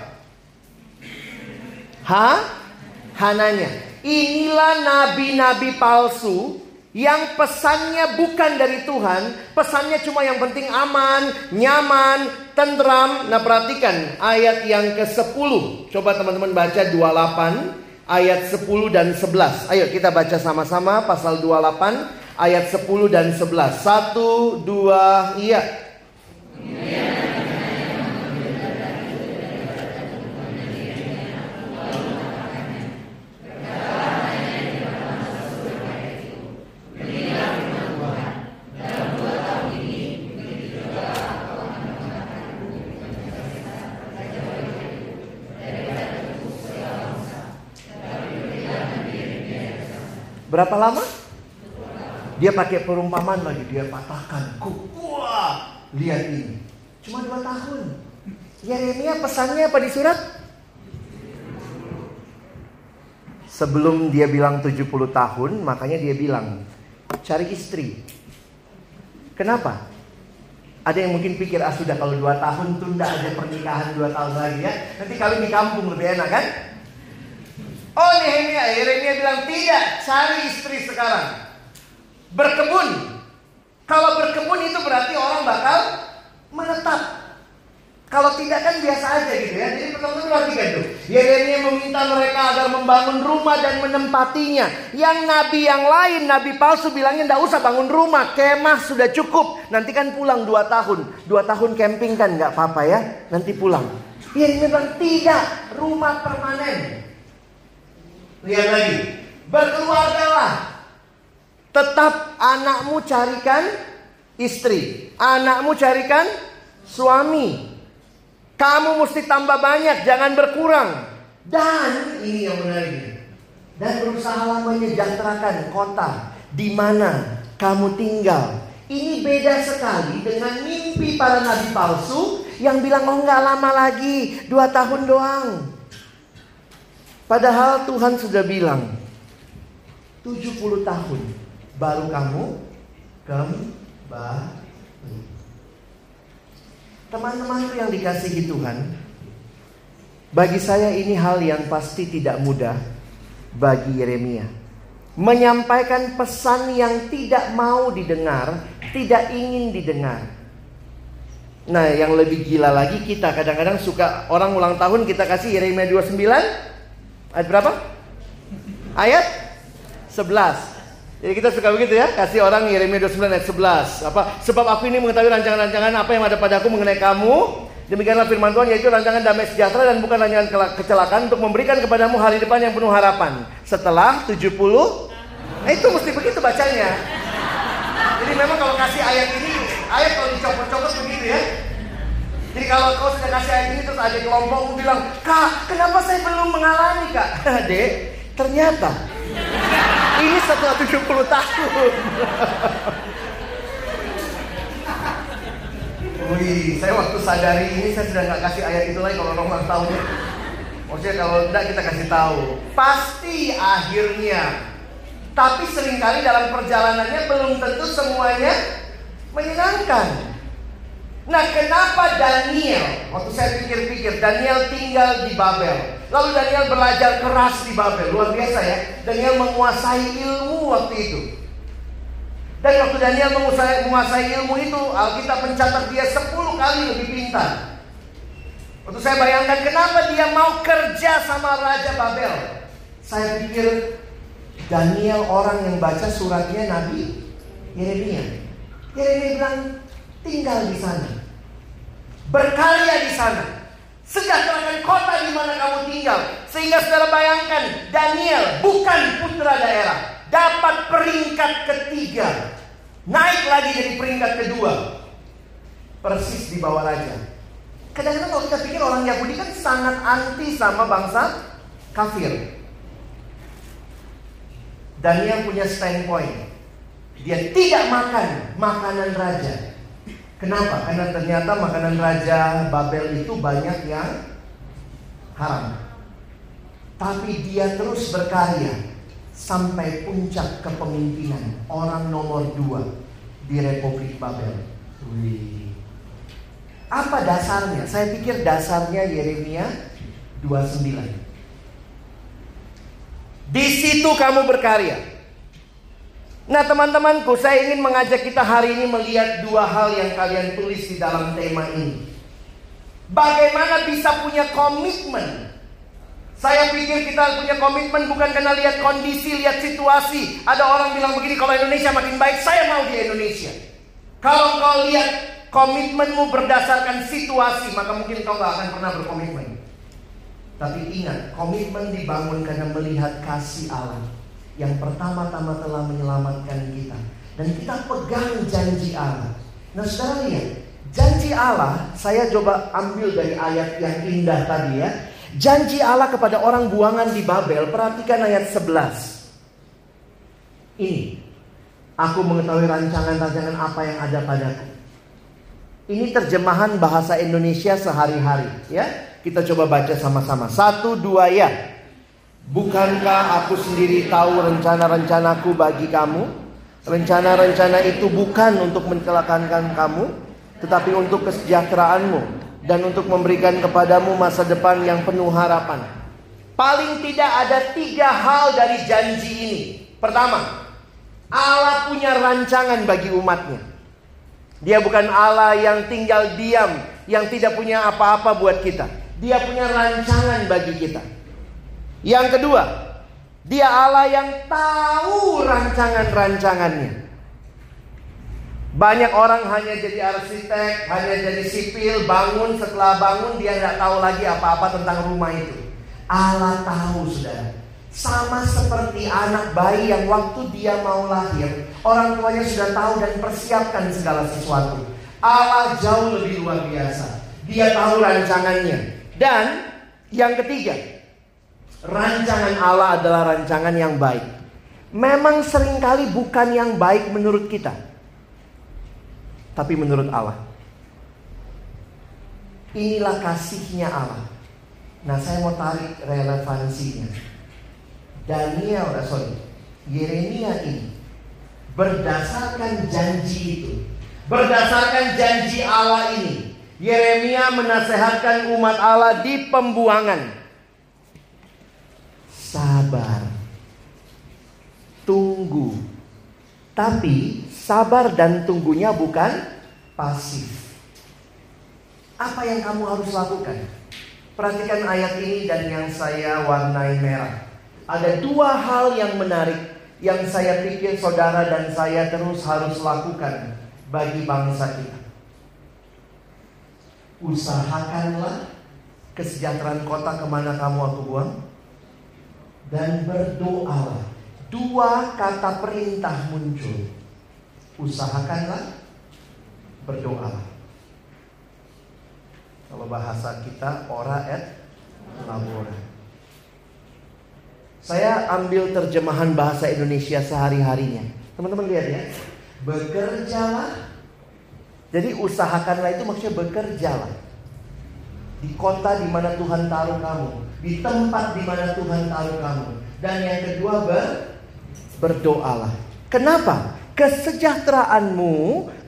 Ha? Hananya. Inilah nabi-nabi palsu yang pesannya bukan dari Tuhan, pesannya cuma yang penting aman, nyaman, tentram. Nah, perhatikan ayat yang ke-10. Coba teman-teman baca 28 ayat 10 dan 11. Ayo kita baca sama-sama pasal 28 ayat 10 dan 11. Satu, dua, iya. Berapa lama? Dia pakai perumpamaan lagi, dia patahkan. Wah, lihat ini. Cuma dua tahun. Yeremia pesannya apa di surat? Sebelum dia bilang 70 tahun, makanya dia bilang, cari istri. Kenapa? Ada yang mungkin pikir, ah sudah kalau dua tahun tunda aja pernikahan dua tahun lagi ya. Nanti kali di kampung lebih enak kan? Oh Nehemia, Yeremia bilang tidak, cari istri sekarang. Berkebun. Kalau berkebun itu berarti orang bakal menetap. Kalau tidak kan biasa aja gitu ya. Jadi teman-teman perhatikan tuh. Yeremia meminta mereka agar membangun rumah dan menempatinya. Yang nabi yang lain, nabi palsu bilangnya tidak usah bangun rumah, kemah sudah cukup. Nanti kan pulang dua tahun. Dua tahun camping kan nggak apa-apa ya. Nanti pulang. Yeremia bilang tidak, rumah permanen. Lihat lagi. Berkeluargalah. Tetap anakmu carikan istri. Anakmu carikan suami. Kamu mesti tambah banyak, jangan berkurang. Dan ini yang menarik. Dan berusaha menyejahterakan kota di mana kamu tinggal. Ini beda sekali dengan mimpi para nabi palsu yang bilang oh nggak lama lagi, dua tahun doang. Padahal Tuhan sudah bilang 70 tahun baru kamu kembali. Teman-teman yang dikasihi Tuhan, bagi saya ini hal yang pasti tidak mudah bagi Yeremia. Menyampaikan pesan yang tidak mau didengar, tidak ingin didengar. Nah, yang lebih gila lagi kita kadang-kadang suka orang ulang tahun kita kasih Yeremia 29 Ayat berapa? Ayat 11. Jadi kita suka begitu ya, kasih orang Yeremia 29 ayat 11. Apa? Sebab aku ini mengetahui rancangan-rancangan apa yang ada padaku mengenai kamu. Demikianlah firman Tuhan yaitu rancangan damai sejahtera dan bukan rancangan kecelakaan untuk memberikan kepadamu hari depan yang penuh harapan. Setelah 70 Nah itu mesti begitu bacanya. Jadi memang kalau kasih ayat ini, ayat kalau dicopot-copot begitu ya. Jadi kalau kau sudah kasih ayat ini terus ada kelompokmu bilang, Kak, kenapa saya belum mengalami kak? (laughs) Dek, ternyata ini setelah 70 tahun. (laughs) Wih, saya waktu sadari ini saya sudah nggak kasih ayat itu lagi kalau orang ulang tahun. Maksudnya kalau tidak kita kasih tahu. Pasti akhirnya. Tapi sering kali dalam perjalanannya belum tentu semuanya menyenangkan. Nah, kenapa Daniel? Waktu saya pikir-pikir, Daniel tinggal di Babel. Lalu Daniel belajar keras di Babel. Luar biasa ya. Daniel menguasai ilmu waktu itu. Dan waktu Daniel menguasai, menguasai ilmu itu, Alkitab mencatat dia 10 kali lebih pintar. Waktu saya bayangkan kenapa dia mau kerja sama Raja Babel. Saya pikir Daniel orang yang baca suratnya Nabi Yeremia. Yeremia bilang tinggal di sana. Berkarya di sana. Sejahterakan kota di mana kamu tinggal. Sehingga saudara bayangkan, Daniel bukan putra daerah. Dapat peringkat ketiga. Naik lagi jadi peringkat kedua. Persis di bawah raja. Kadang-kadang kalau kita pikir orang Yahudi kan sangat anti sama bangsa kafir. Daniel punya standpoint. Dia tidak makan makanan raja. Kenapa? Karena ternyata makanan Raja Babel itu banyak yang haram. Tapi dia terus berkarya sampai puncak kepemimpinan orang nomor dua di Republik Babel. Apa dasarnya? Saya pikir dasarnya Yeremia 29. Di situ kamu berkarya. Nah teman-temanku saya ingin mengajak kita hari ini melihat dua hal yang kalian tulis di dalam tema ini. Bagaimana bisa punya komitmen? Saya pikir kita punya komitmen bukan karena lihat kondisi, lihat situasi. Ada orang bilang begini, kalau Indonesia makin baik, saya mau di Indonesia. Kalau kau lihat komitmenmu berdasarkan situasi, maka mungkin kau gak akan pernah berkomitmen. Tapi ingat, komitmen dibangun karena melihat kasih Allah yang pertama-tama telah menyelamatkan kita. Dan kita pegang janji Allah. Nah saudara lihat, janji Allah saya coba ambil dari ayat yang indah tadi ya. Janji Allah kepada orang buangan di Babel, perhatikan ayat 11. Ini, aku mengetahui rancangan-rancangan apa yang ada padaku. Ini terjemahan bahasa Indonesia sehari-hari ya. Kita coba baca sama-sama. Satu dua ya. Bukankah aku sendiri tahu rencana-rencanaku bagi kamu? Rencana-rencana itu bukan untuk mencelakakan kamu, tetapi untuk kesejahteraanmu dan untuk memberikan kepadamu masa depan yang penuh harapan. Paling tidak ada tiga hal dari janji ini. Pertama, Allah punya rancangan bagi umatnya. Dia bukan Allah yang tinggal diam, yang tidak punya apa-apa buat kita. Dia punya rancangan bagi kita. Yang kedua, dia Allah yang tahu rancangan-rancangannya. Banyak orang hanya jadi arsitek, hanya jadi sipil, bangun setelah bangun dia nggak tahu lagi apa-apa tentang rumah itu. Allah tahu saudara. Sama seperti anak bayi yang waktu dia mau lahir, orang tuanya sudah tahu dan persiapkan segala sesuatu. Allah jauh lebih luar biasa. Dia tahu rancangannya. Dan yang ketiga, rancangan Allah adalah rancangan yang baik. Memang sering kali bukan yang baik menurut kita. Tapi menurut Allah. Inilah kasihnya Allah. Nah saya mau tarik relevansinya. Daniel, eh, sorry, Yeremia ini berdasarkan janji itu, berdasarkan janji Allah ini, Yeremia menasehatkan umat Allah di pembuangan sabar. Tunggu. Tapi sabar dan tunggunya bukan pasif. Apa yang kamu harus lakukan? Perhatikan ayat ini dan yang saya warnai merah. Ada dua hal yang menarik yang saya pikir saudara dan saya terus harus lakukan bagi bangsa kita. Usahakanlah kesejahteraan kota ke mana kamu aku buang dan berdoa. Dua kata perintah muncul. Usahakanlah berdoa. Kalau bahasa kita ora et labora. Saya ambil terjemahan bahasa Indonesia sehari-harinya. Teman-teman lihat ya. Bekerjalah. Jadi usahakanlah itu maksudnya bekerjalah. Di kota di mana Tuhan taruh kamu di tempat di mana Tuhan taruh kamu. Dan yang kedua ber, berdoalah. Kenapa? Kesejahteraanmu,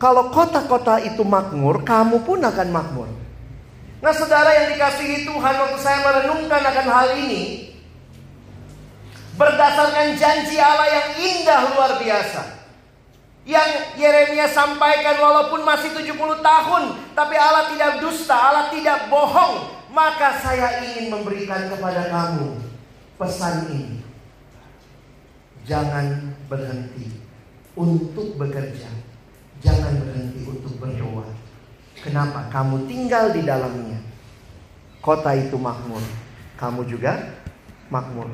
kalau kota-kota itu makmur, kamu pun akan makmur. Nah saudara yang dikasihi Tuhan, waktu saya merenungkan akan hal ini, berdasarkan janji Allah yang indah luar biasa. Yang Yeremia sampaikan walaupun masih 70 tahun, tapi Allah tidak dusta, Allah tidak bohong. Maka saya ingin memberikan kepada kamu pesan ini. Jangan berhenti untuk bekerja. Jangan berhenti untuk berdoa. Kenapa? Kamu tinggal di dalamnya. Kota itu makmur. Kamu juga makmur.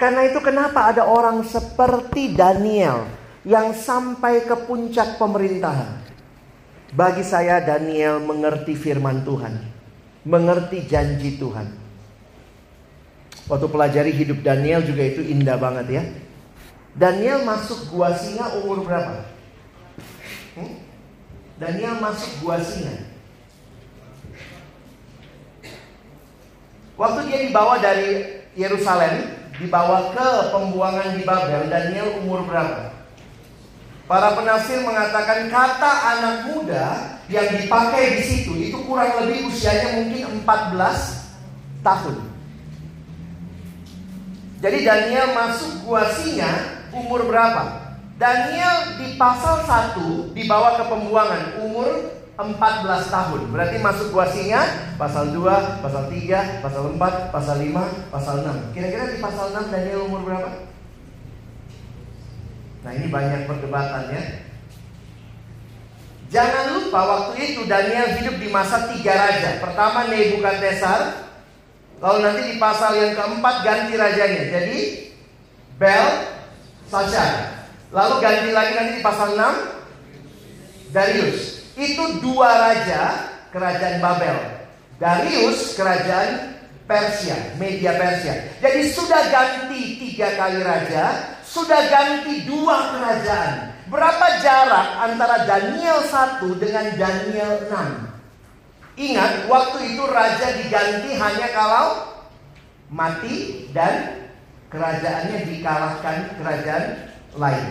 Karena itu kenapa ada orang seperti Daniel yang sampai ke puncak pemerintahan. Bagi saya Daniel mengerti firman Tuhan, mengerti janji Tuhan. Waktu pelajari hidup Daniel juga itu indah banget ya. Daniel masuk gua singa umur berapa? Hmm? Daniel masuk gua singa. Waktu dia dibawa dari Yerusalem, dibawa ke pembuangan di Babel, Daniel umur berapa? Para penafsir mengatakan kata anak muda yang dipakai di situ itu kurang lebih usianya mungkin 14 tahun. Jadi Daniel masuk gua singa umur berapa? Daniel di pasal 1 dibawa ke pembuangan umur 14 tahun. Berarti masuk gua singa pasal 2, pasal 3, pasal 4, pasal 5, pasal 6. Kira-kira di pasal 6 Daniel umur berapa? Nah ini banyak perdebatan ya. Jangan lupa waktu itu Daniel hidup di masa tiga raja. Pertama Nebukadnezar, lalu nanti di pasal yang keempat ganti rajanya. Jadi Bel, Sasha. Lalu ganti lagi nanti di pasal 6 Darius. Itu dua raja kerajaan Babel. Darius kerajaan Persia, media Persia. Jadi sudah ganti tiga kali raja, sudah ganti dua kerajaan. Berapa jarak antara Daniel 1 dengan Daniel 6? Ingat, waktu itu raja diganti hanya kalau mati dan kerajaannya dikalahkan kerajaan lain.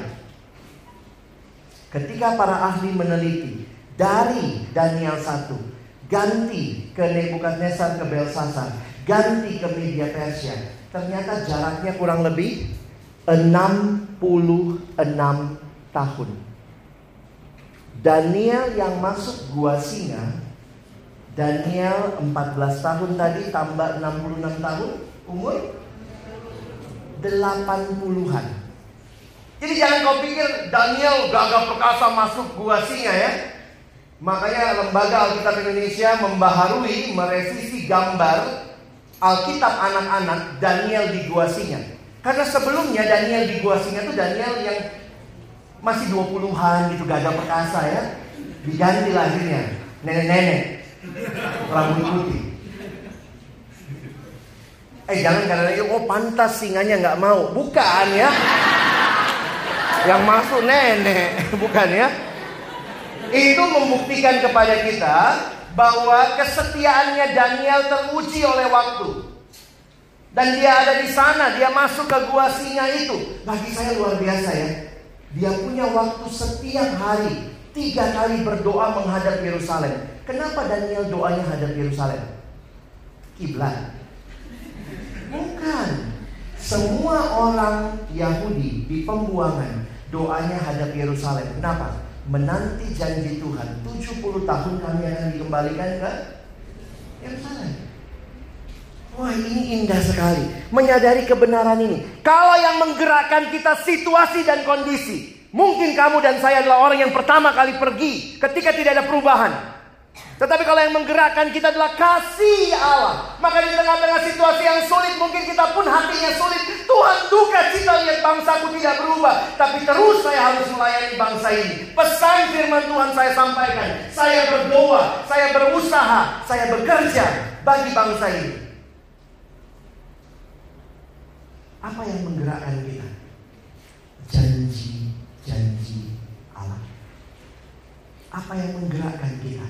Ketika para ahli meneliti dari Daniel 1 ganti ke Nebukadnezar ke Belsasar, ganti ke media Persia, ternyata jaraknya kurang lebih 66 tahun. Daniel yang masuk gua singa, Daniel 14 tahun tadi tambah 66 tahun, umur 80-an. Jadi jangan kau pikir Daniel gagah perkasa masuk gua singa ya. Makanya lembaga Alkitab Indonesia membaharui, merevisi gambar Alkitab anak-anak Daniel di gua singa. Karena sebelumnya Daniel di gua singa itu Daniel yang masih 20-an gitu gagah perkasa ya. Diganti lahirnya nenek-nenek rambut putih. Eh jangan karena lagi oh pantas singanya nggak mau, bukan ya. Yang masuk nenek, (laughs) bukan ya. Itu membuktikan kepada kita bahwa kesetiaannya Daniel teruji oleh waktu. Dan dia ada di sana, dia masuk ke gua singa itu. Bagi saya luar biasa ya. Dia punya waktu setiap hari tiga kali berdoa menghadap Yerusalem. Kenapa Daniel doanya hadap Yerusalem? Kiblat. Bukan. Semua orang Yahudi di pembuangan doanya hadap Yerusalem. Kenapa? Menanti janji Tuhan. 70 tahun kami akan dikembalikan ke Yerusalem. Wah ini indah sekali. Menyadari kebenaran ini. Kalau yang menggerakkan kita situasi dan kondisi Mungkin kamu dan saya adalah orang yang pertama kali pergi Ketika tidak ada perubahan. Tetapi kalau yang menggerakkan kita adalah kasih Allah. Maka di tengah-tengah situasi yang sulit Mungkin kita pun hatinya sulit. Tuhan duka cita lihat bangsaku tidak berubah. Tapi terus saya harus melayani bangsa ini. Pesan firman Tuhan saya sampaikan. Saya berdoa, saya berusaha, saya bekerja bagi bangsa ini Apa yang menggerakkan kita? Janji-janji Allah. Apa yang menggerakkan kita?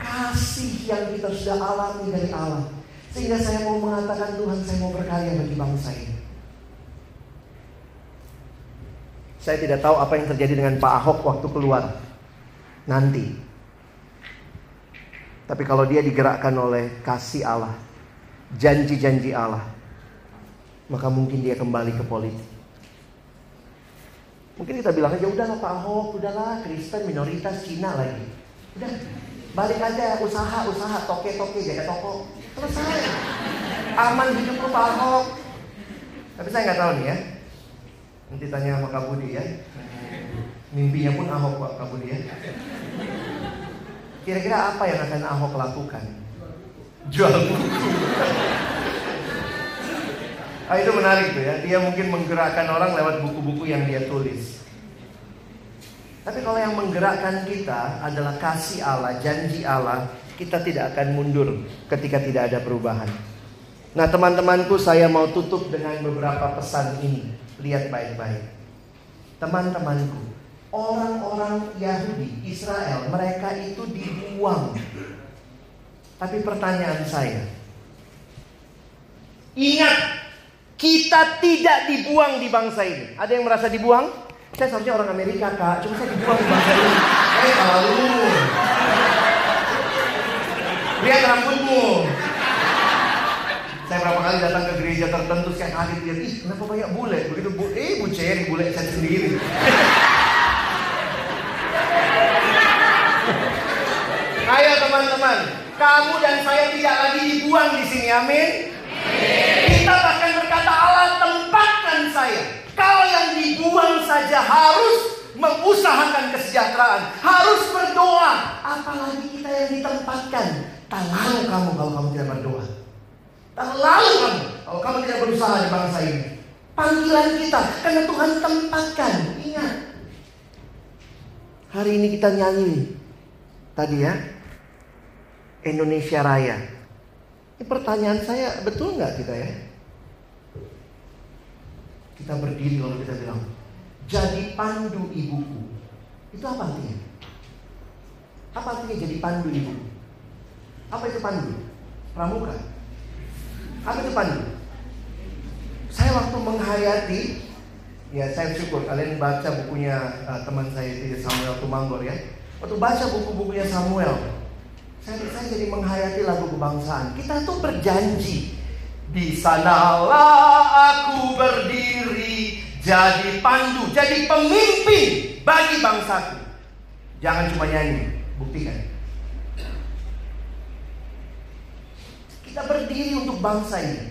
Kasih yang kita sudah alami dari Allah. Sehingga saya mau mengatakan Tuhan saya mau berkarya bagi bangsa ini. Saya tidak tahu apa yang terjadi dengan Pak Ahok waktu keluar nanti. Tapi kalau dia digerakkan oleh kasih Allah, janji-janji Allah, maka mungkin dia kembali ke politik. Mungkin kita bilang aja udahlah Pak Ahok, udahlah Kristen minoritas Cina lagi. Udah balik aja usaha usaha toke toke jaga toko selesai. Aman hidup lu Pak Ahok. Tapi saya nggak tahu nih ya. Nanti tanya sama Kak Budi ya. Mimpinya pun Ahok Pak Kak Budi ya. Kira-kira apa yang akan Ahok lakukan? Jual buku. Ah, itu menarik tuh ya. Dia mungkin menggerakkan orang lewat buku-buku yang dia tulis. Tapi kalau yang menggerakkan kita adalah kasih Allah, janji Allah, kita tidak akan mundur ketika tidak ada perubahan. Nah, teman-temanku, saya mau tutup dengan beberapa pesan ini. Lihat baik-baik. Teman-temanku, orang-orang Yahudi, Israel, mereka itu dibuang. Tapi pertanyaan saya, ingat kita tidak dibuang di bangsa ini. Ada yang merasa dibuang? Saya seharusnya orang Amerika kak, cuma saya dibuang di bangsa ini. Eh lalu. Lihat rambutmu. Saya berapa kali datang ke gereja tertentu saya kaget lihat, ih kenapa banyak bule? Begitu bu, eh bu Cherry bule saya sendiri. Ayo teman-teman, kamu dan saya tidak lagi dibuang di sini, amin. Kita bahkan berkata Allah tempatkan saya. Kalau yang dibuang saja harus mengusahakan kesejahteraan, harus berdoa. Apalagi kita yang ditempatkan. Tak lalu kamu kalau kamu tidak berdoa. Tak lalu kamu kalau kamu tidak berusaha di bangsa ini. Panggilan kita karena Tuhan tempatkan. Ingat. Hari ini kita nyanyi tadi ya. Indonesia Raya. Ini pertanyaan saya, betul nggak kita ya? Kita berdiri kalau kita bilang, jadi pandu ibuku. Itu apa artinya? Apa artinya jadi pandu ibuku? Apa itu pandu? Pramuka. Apa itu pandu? Saya waktu menghayati, ya saya syukur kalian baca bukunya uh, teman saya Samuel Tumanggor ya. Waktu baca buku-bukunya Samuel, saya, saya jadi menghayati lagu kebangsaan. Kita tuh berjanji di sanalah aku berdiri jadi pandu, jadi pemimpin bagi bangsaku. Jangan cuma nyanyi, buktikan. Kita berdiri untuk bangsa ini.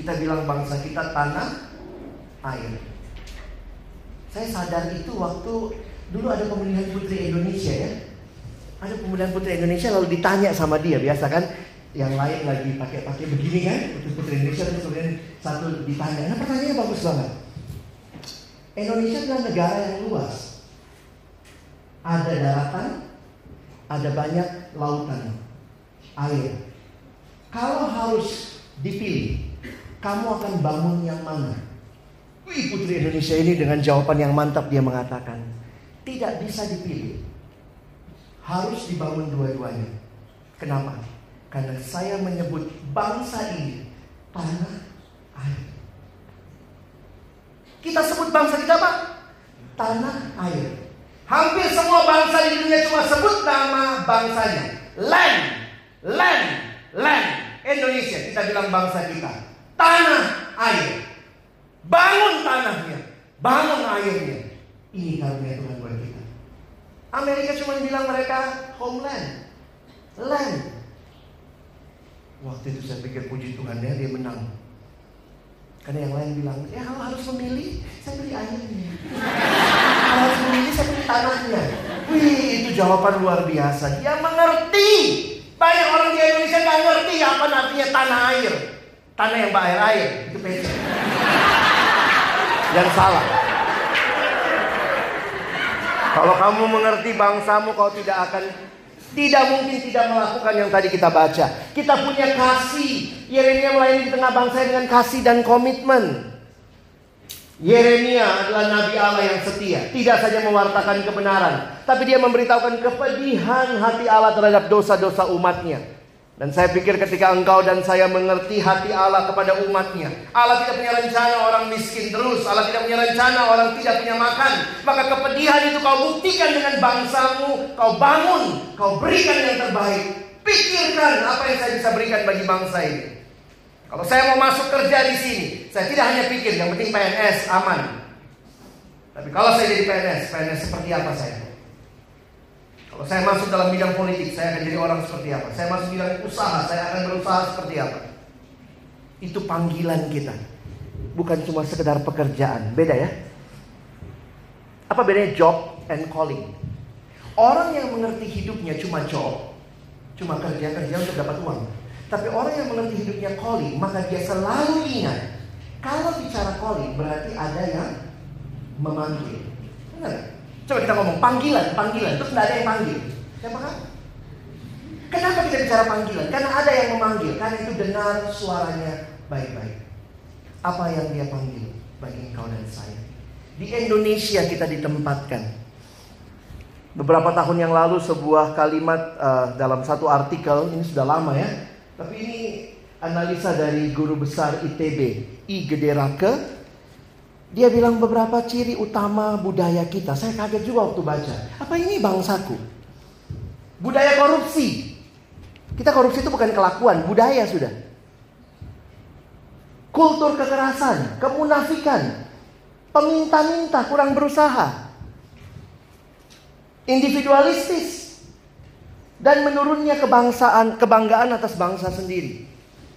Kita bilang bangsa kita tanah, air. Saya sadar itu waktu dulu ada pemilihan putri Indonesia ya. Ada pemilihan putri Indonesia lalu ditanya sama dia biasa kan yang lain lagi pakai-pakai begini kan putri putri Indonesia terus kemudian satu ditanya. Nah pertanyaannya bagus banget. Indonesia adalah negara yang luas. Ada daratan, ada banyak lautan, air. Kalau harus dipilih, kamu akan bangun yang mana? Wih putri Indonesia ini dengan jawaban yang mantap dia mengatakan, tidak bisa dipilih. Harus dibangun dua-duanya. Kenapa? Karena saya menyebut bangsa ini tanah air. Kita sebut bangsa kita apa? Tanah air. Hampir semua bangsa di dunia cuma sebut nama bangsanya. Land, land, land. Indonesia kita bilang bangsa kita. Tanah air. Bangun tanahnya, bangun airnya. Ini karunia Tuhan. Amerika cuma bilang mereka homeland, land. Waktu itu saya pikir puji Tuhan ya dia menang. Karena yang lain bilang, ya kalau harus memilih, saya beli airnya. kalau harus memilih, saya beli tanahnya. Wih, itu jawaban luar biasa. Dia mengerti. Banyak orang di Indonesia nggak ngerti apa artinya tanah air. Tanah yang berair air, itu beda. Yang salah. Kalau kamu mengerti bangsamu, kau tidak akan tidak mungkin tidak melakukan yang tadi kita baca. Kita punya kasih. Yeremia melayani di tengah bangsa dengan kasih dan komitmen. Yeremia adalah nabi Allah yang setia, tidak saja mewartakan kebenaran, tapi dia memberitahukan kepedihan hati Allah terhadap dosa-dosa umatnya. Dan saya pikir ketika engkau dan saya mengerti hati Allah kepada umatnya. Allah tidak punya rencana orang miskin terus. Allah tidak punya rencana orang tidak punya makan. Maka kepedihan itu kau buktikan dengan bangsamu. Kau bangun. Kau berikan yang terbaik. Pikirkan apa yang saya bisa berikan bagi bangsa ini. Kalau saya mau masuk kerja di sini. Saya tidak hanya pikir yang penting PNS aman. Tapi kalau saya jadi PNS, PNS seperti apa saya? Kalau saya masuk dalam bidang politik, saya akan jadi orang seperti apa? Saya masuk bidang usaha, saya akan berusaha seperti apa? Itu panggilan kita. Bukan cuma sekedar pekerjaan. Beda ya? Apa bedanya job and calling? Orang yang mengerti hidupnya cuma job, cuma kerja-kerja untuk dapat uang. Tapi orang yang mengerti hidupnya calling, maka dia selalu ingat. Kalau bicara calling, berarti ada yang memanggil. Benar? Coba kita ngomong panggilan, panggilan. Terus tidak ada yang panggil. Siapa kan? Kenapa kita bicara panggilan? Karena ada yang memanggil. Karena itu dengar suaranya baik-baik. Apa yang dia panggil bagi engkau dan saya? Di Indonesia kita ditempatkan. Beberapa tahun yang lalu sebuah kalimat uh, dalam satu artikel ini sudah lama ya. Tapi ini analisa dari guru besar ITB I Gederake dia bilang beberapa ciri utama budaya kita. Saya kaget juga waktu baca. Apa ini bangsaku? Budaya korupsi. Kita korupsi itu bukan kelakuan, budaya sudah. Kultur kekerasan, kemunafikan, peminta-minta, kurang berusaha. Individualistis. Dan menurunnya kebangsaan, kebanggaan atas bangsa sendiri.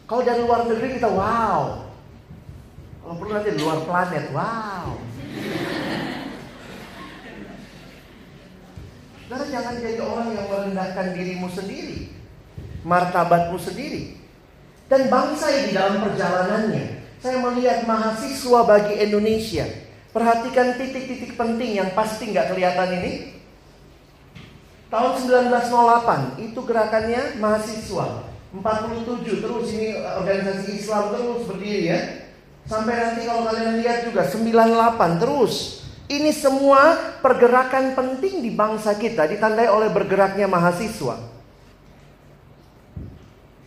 Kalau dari luar negeri kita wow, kalau perlu nanti di luar planet. Wow. Saudara jangan jadi orang yang merendahkan dirimu sendiri. Martabatmu sendiri. Dan bangsa ini dalam perjalanannya. Saya melihat mahasiswa bagi Indonesia. Perhatikan titik-titik penting yang pasti nggak kelihatan ini. Tahun 1908 itu gerakannya mahasiswa. 47 terus ini organisasi Islam terus berdiri ya. Sampai nanti kalau kalian lihat juga 98 terus. Ini semua pergerakan penting di bangsa kita ditandai oleh bergeraknya mahasiswa.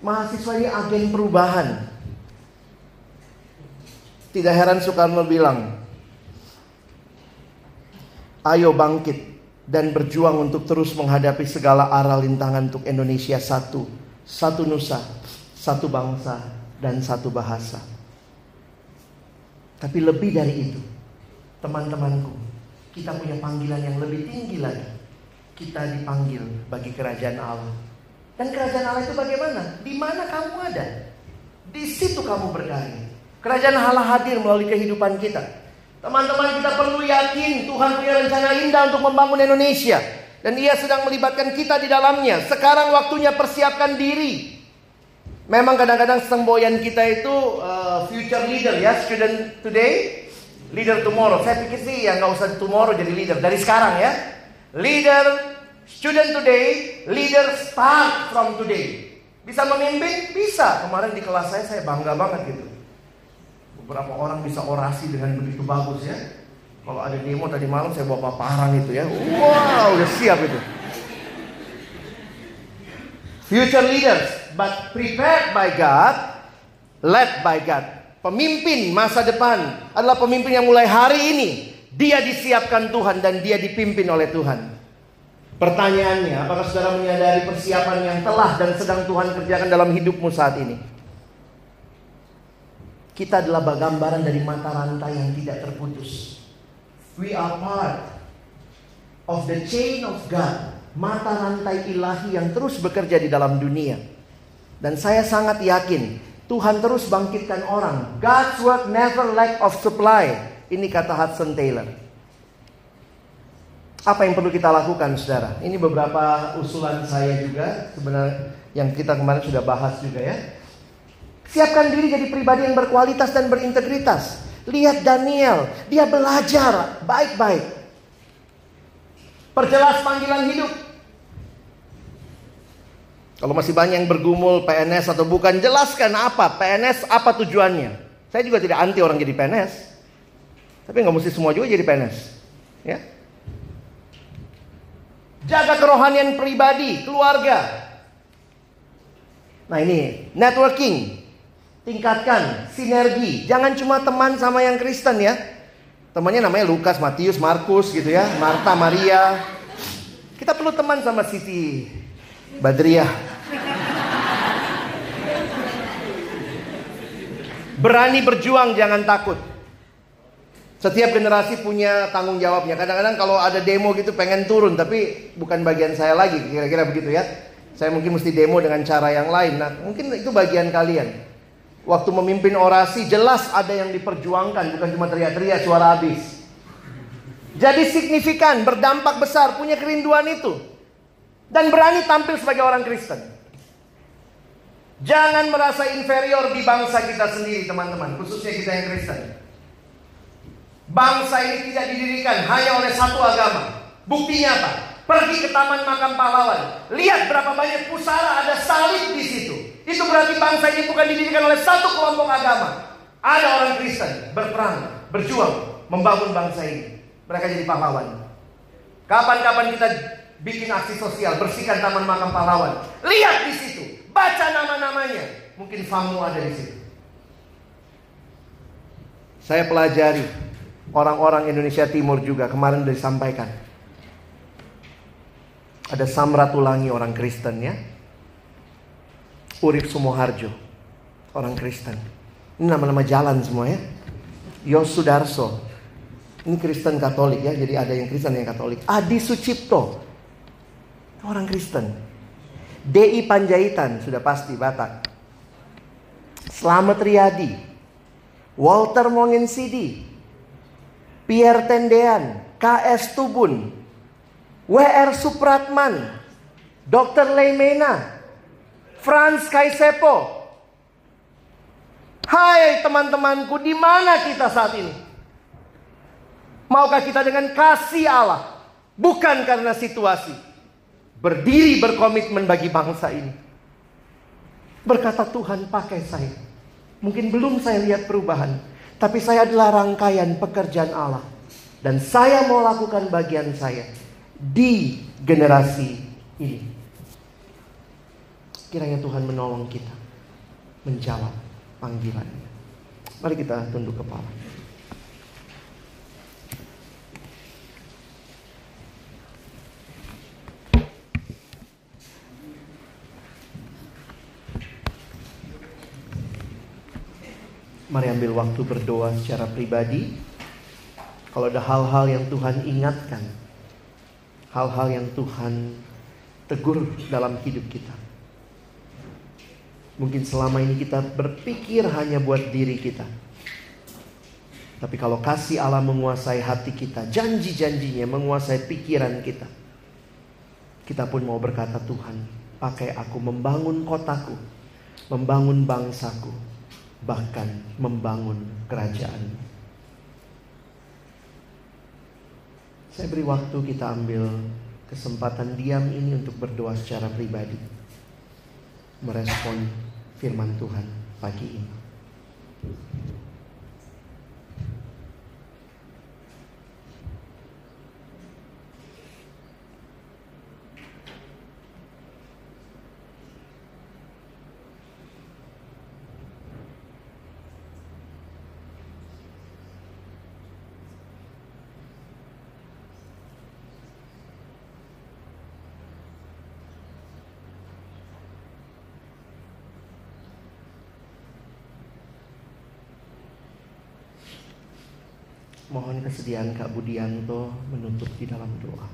Mahasiswa ini agen perubahan. Tidak heran Soekarno bilang, ayo bangkit dan berjuang untuk terus menghadapi segala arah lintangan untuk Indonesia satu. Satu nusa, satu bangsa, dan satu bahasa. Tapi lebih dari itu, teman-temanku, kita punya panggilan yang lebih tinggi lagi. Kita dipanggil bagi kerajaan Allah. Dan kerajaan Allah itu bagaimana? Di mana kamu ada? Di situ kamu berkarya. Kerajaan Allah hadir melalui kehidupan kita. Teman-teman kita perlu yakin Tuhan punya rencana indah untuk membangun Indonesia. Dan ia sedang melibatkan kita di dalamnya. Sekarang waktunya persiapkan diri. Memang kadang-kadang semboyan kita itu uh, future leader ya, student today, leader tomorrow. Saya pikir sih ya nggak usah tomorrow jadi leader dari sekarang ya. Leader, student today, leader start from today. Bisa memimpin? Bisa. Kemarin di kelas saya saya bangga banget gitu. Beberapa orang bisa orasi dengan begitu bagus ya. Kalau ada demo tadi malam saya bawa paparan itu ya. Wow, udah siap itu. Future leaders, but prepared by God, led by God. Pemimpin masa depan adalah pemimpin yang mulai hari ini dia disiapkan Tuhan dan dia dipimpin oleh Tuhan. Pertanyaannya, apakah saudara menyadari persiapan yang telah dan sedang Tuhan kerjakan dalam hidupmu saat ini? Kita adalah gambaran dari mata rantai yang tidak terputus. We are part of the chain of God, mata rantai ilahi yang terus bekerja di dalam dunia. Dan saya sangat yakin Tuhan terus bangkitkan orang. God's work never lack of supply. Ini kata Hudson Taylor. Apa yang perlu kita lakukan saudara? Ini beberapa usulan saya juga sebenarnya yang kita kemarin sudah bahas juga ya. Siapkan diri jadi pribadi yang berkualitas dan berintegritas. Lihat Daniel, dia belajar baik-baik. Perjelas panggilan hidup. Kalau masih banyak yang bergumul PNS atau bukan, jelaskan apa PNS, apa tujuannya. Saya juga tidak anti orang jadi PNS. Tapi nggak mesti semua juga jadi PNS. Ya. Jaga kerohanian pribadi, keluarga. Nah ini networking, tingkatkan sinergi. Jangan cuma teman sama yang Kristen ya. Temannya namanya Lukas, Matius, Markus gitu ya, Marta, Maria. Kita perlu teman sama Siti Badriah. Berani berjuang, jangan takut. Setiap generasi punya tanggung jawabnya. Kadang-kadang kalau ada demo gitu pengen turun, tapi bukan bagian saya lagi. Kira-kira begitu ya. Saya mungkin mesti demo dengan cara yang lain. Nah, mungkin itu bagian kalian. Waktu memimpin orasi jelas ada yang diperjuangkan, bukan cuma teriak-teriak suara habis. Jadi signifikan, berdampak besar, punya kerinduan itu. Dan berani tampil sebagai orang Kristen. Jangan merasa inferior di bangsa kita sendiri, teman-teman, khususnya kita yang Kristen. Bangsa ini tidak didirikan hanya oleh satu agama. Buktinya apa? Pergi ke Taman Makam Pahlawan. Lihat berapa banyak pusara ada salib di situ. Itu berarti bangsa ini bukan didirikan oleh satu kelompok agama. Ada orang Kristen berperang, berjuang, membangun bangsa ini. Mereka jadi pahlawan. Kapan-kapan kita bikin aksi sosial, bersihkan Taman Makam Pahlawan. Lihat di situ, baca nama-namanya. Mungkin FAMU ada di situ. Saya pelajari orang-orang Indonesia Timur juga kemarin sudah disampaikan. Ada Samratulangi orang Kristen ya. Urip Sumoharjo orang Kristen. Ini nama-nama jalan semua ya. Yos Sudarso. Ini Kristen Katolik ya, jadi ada yang Kristen yang Katolik. Adi Sucipto. Orang Kristen. DI Panjaitan sudah pasti Batak. Slamet Riyadi. Walter Mongensidi. Pierre Tendean, KS Tubun, WR Supratman, Dr. Leimena, Franz Kaisepo. Hai teman-temanku, di mana kita saat ini? Maukah kita dengan kasih Allah, bukan karena situasi, berdiri berkomitmen bagi bangsa ini? Berkata Tuhan, pakai saya. Mungkin belum saya lihat perubahan, tapi saya adalah rangkaian pekerjaan Allah. Dan saya mau lakukan bagian saya di generasi ini. Kiranya Tuhan menolong kita menjawab panggilannya. Mari kita tunduk kepala. Mari ambil waktu berdoa secara pribadi. Kalau ada hal-hal yang Tuhan ingatkan, hal-hal yang Tuhan tegur dalam hidup kita. Mungkin selama ini kita berpikir hanya buat diri kita. Tapi kalau kasih Allah menguasai hati kita, janji-janjinya menguasai pikiran kita. Kita pun mau berkata Tuhan, pakai aku membangun kotaku, membangun bangsaku, bahkan membangun kerajaan. Saya beri waktu kita ambil kesempatan diam ini untuk berdoa secara pribadi. Merespon firman Tuhan pagi ini. Mohon kesediaan Kak Budianto menutup di dalam doa.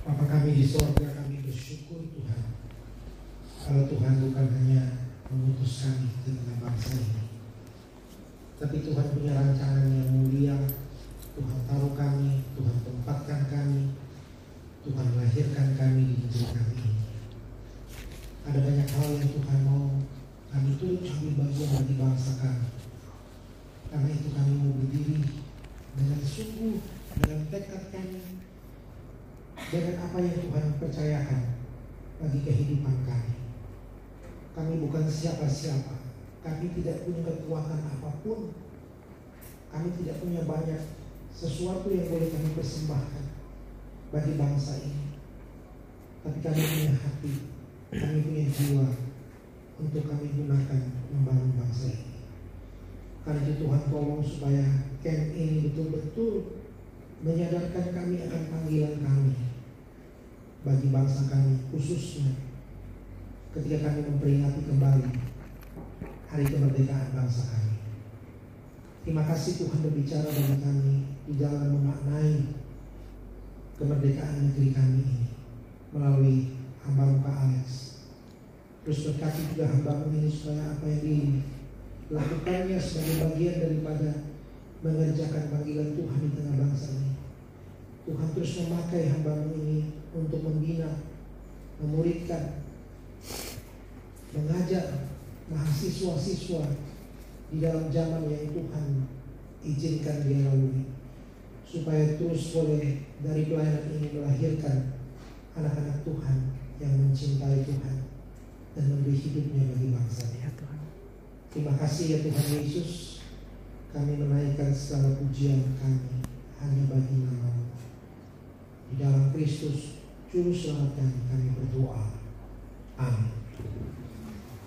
Bapa kami di sorga kami bersyukur Tuhan Kalau Tuhan bukan hanya mengutus kami ke tengah bangsa ini Tapi Tuhan punya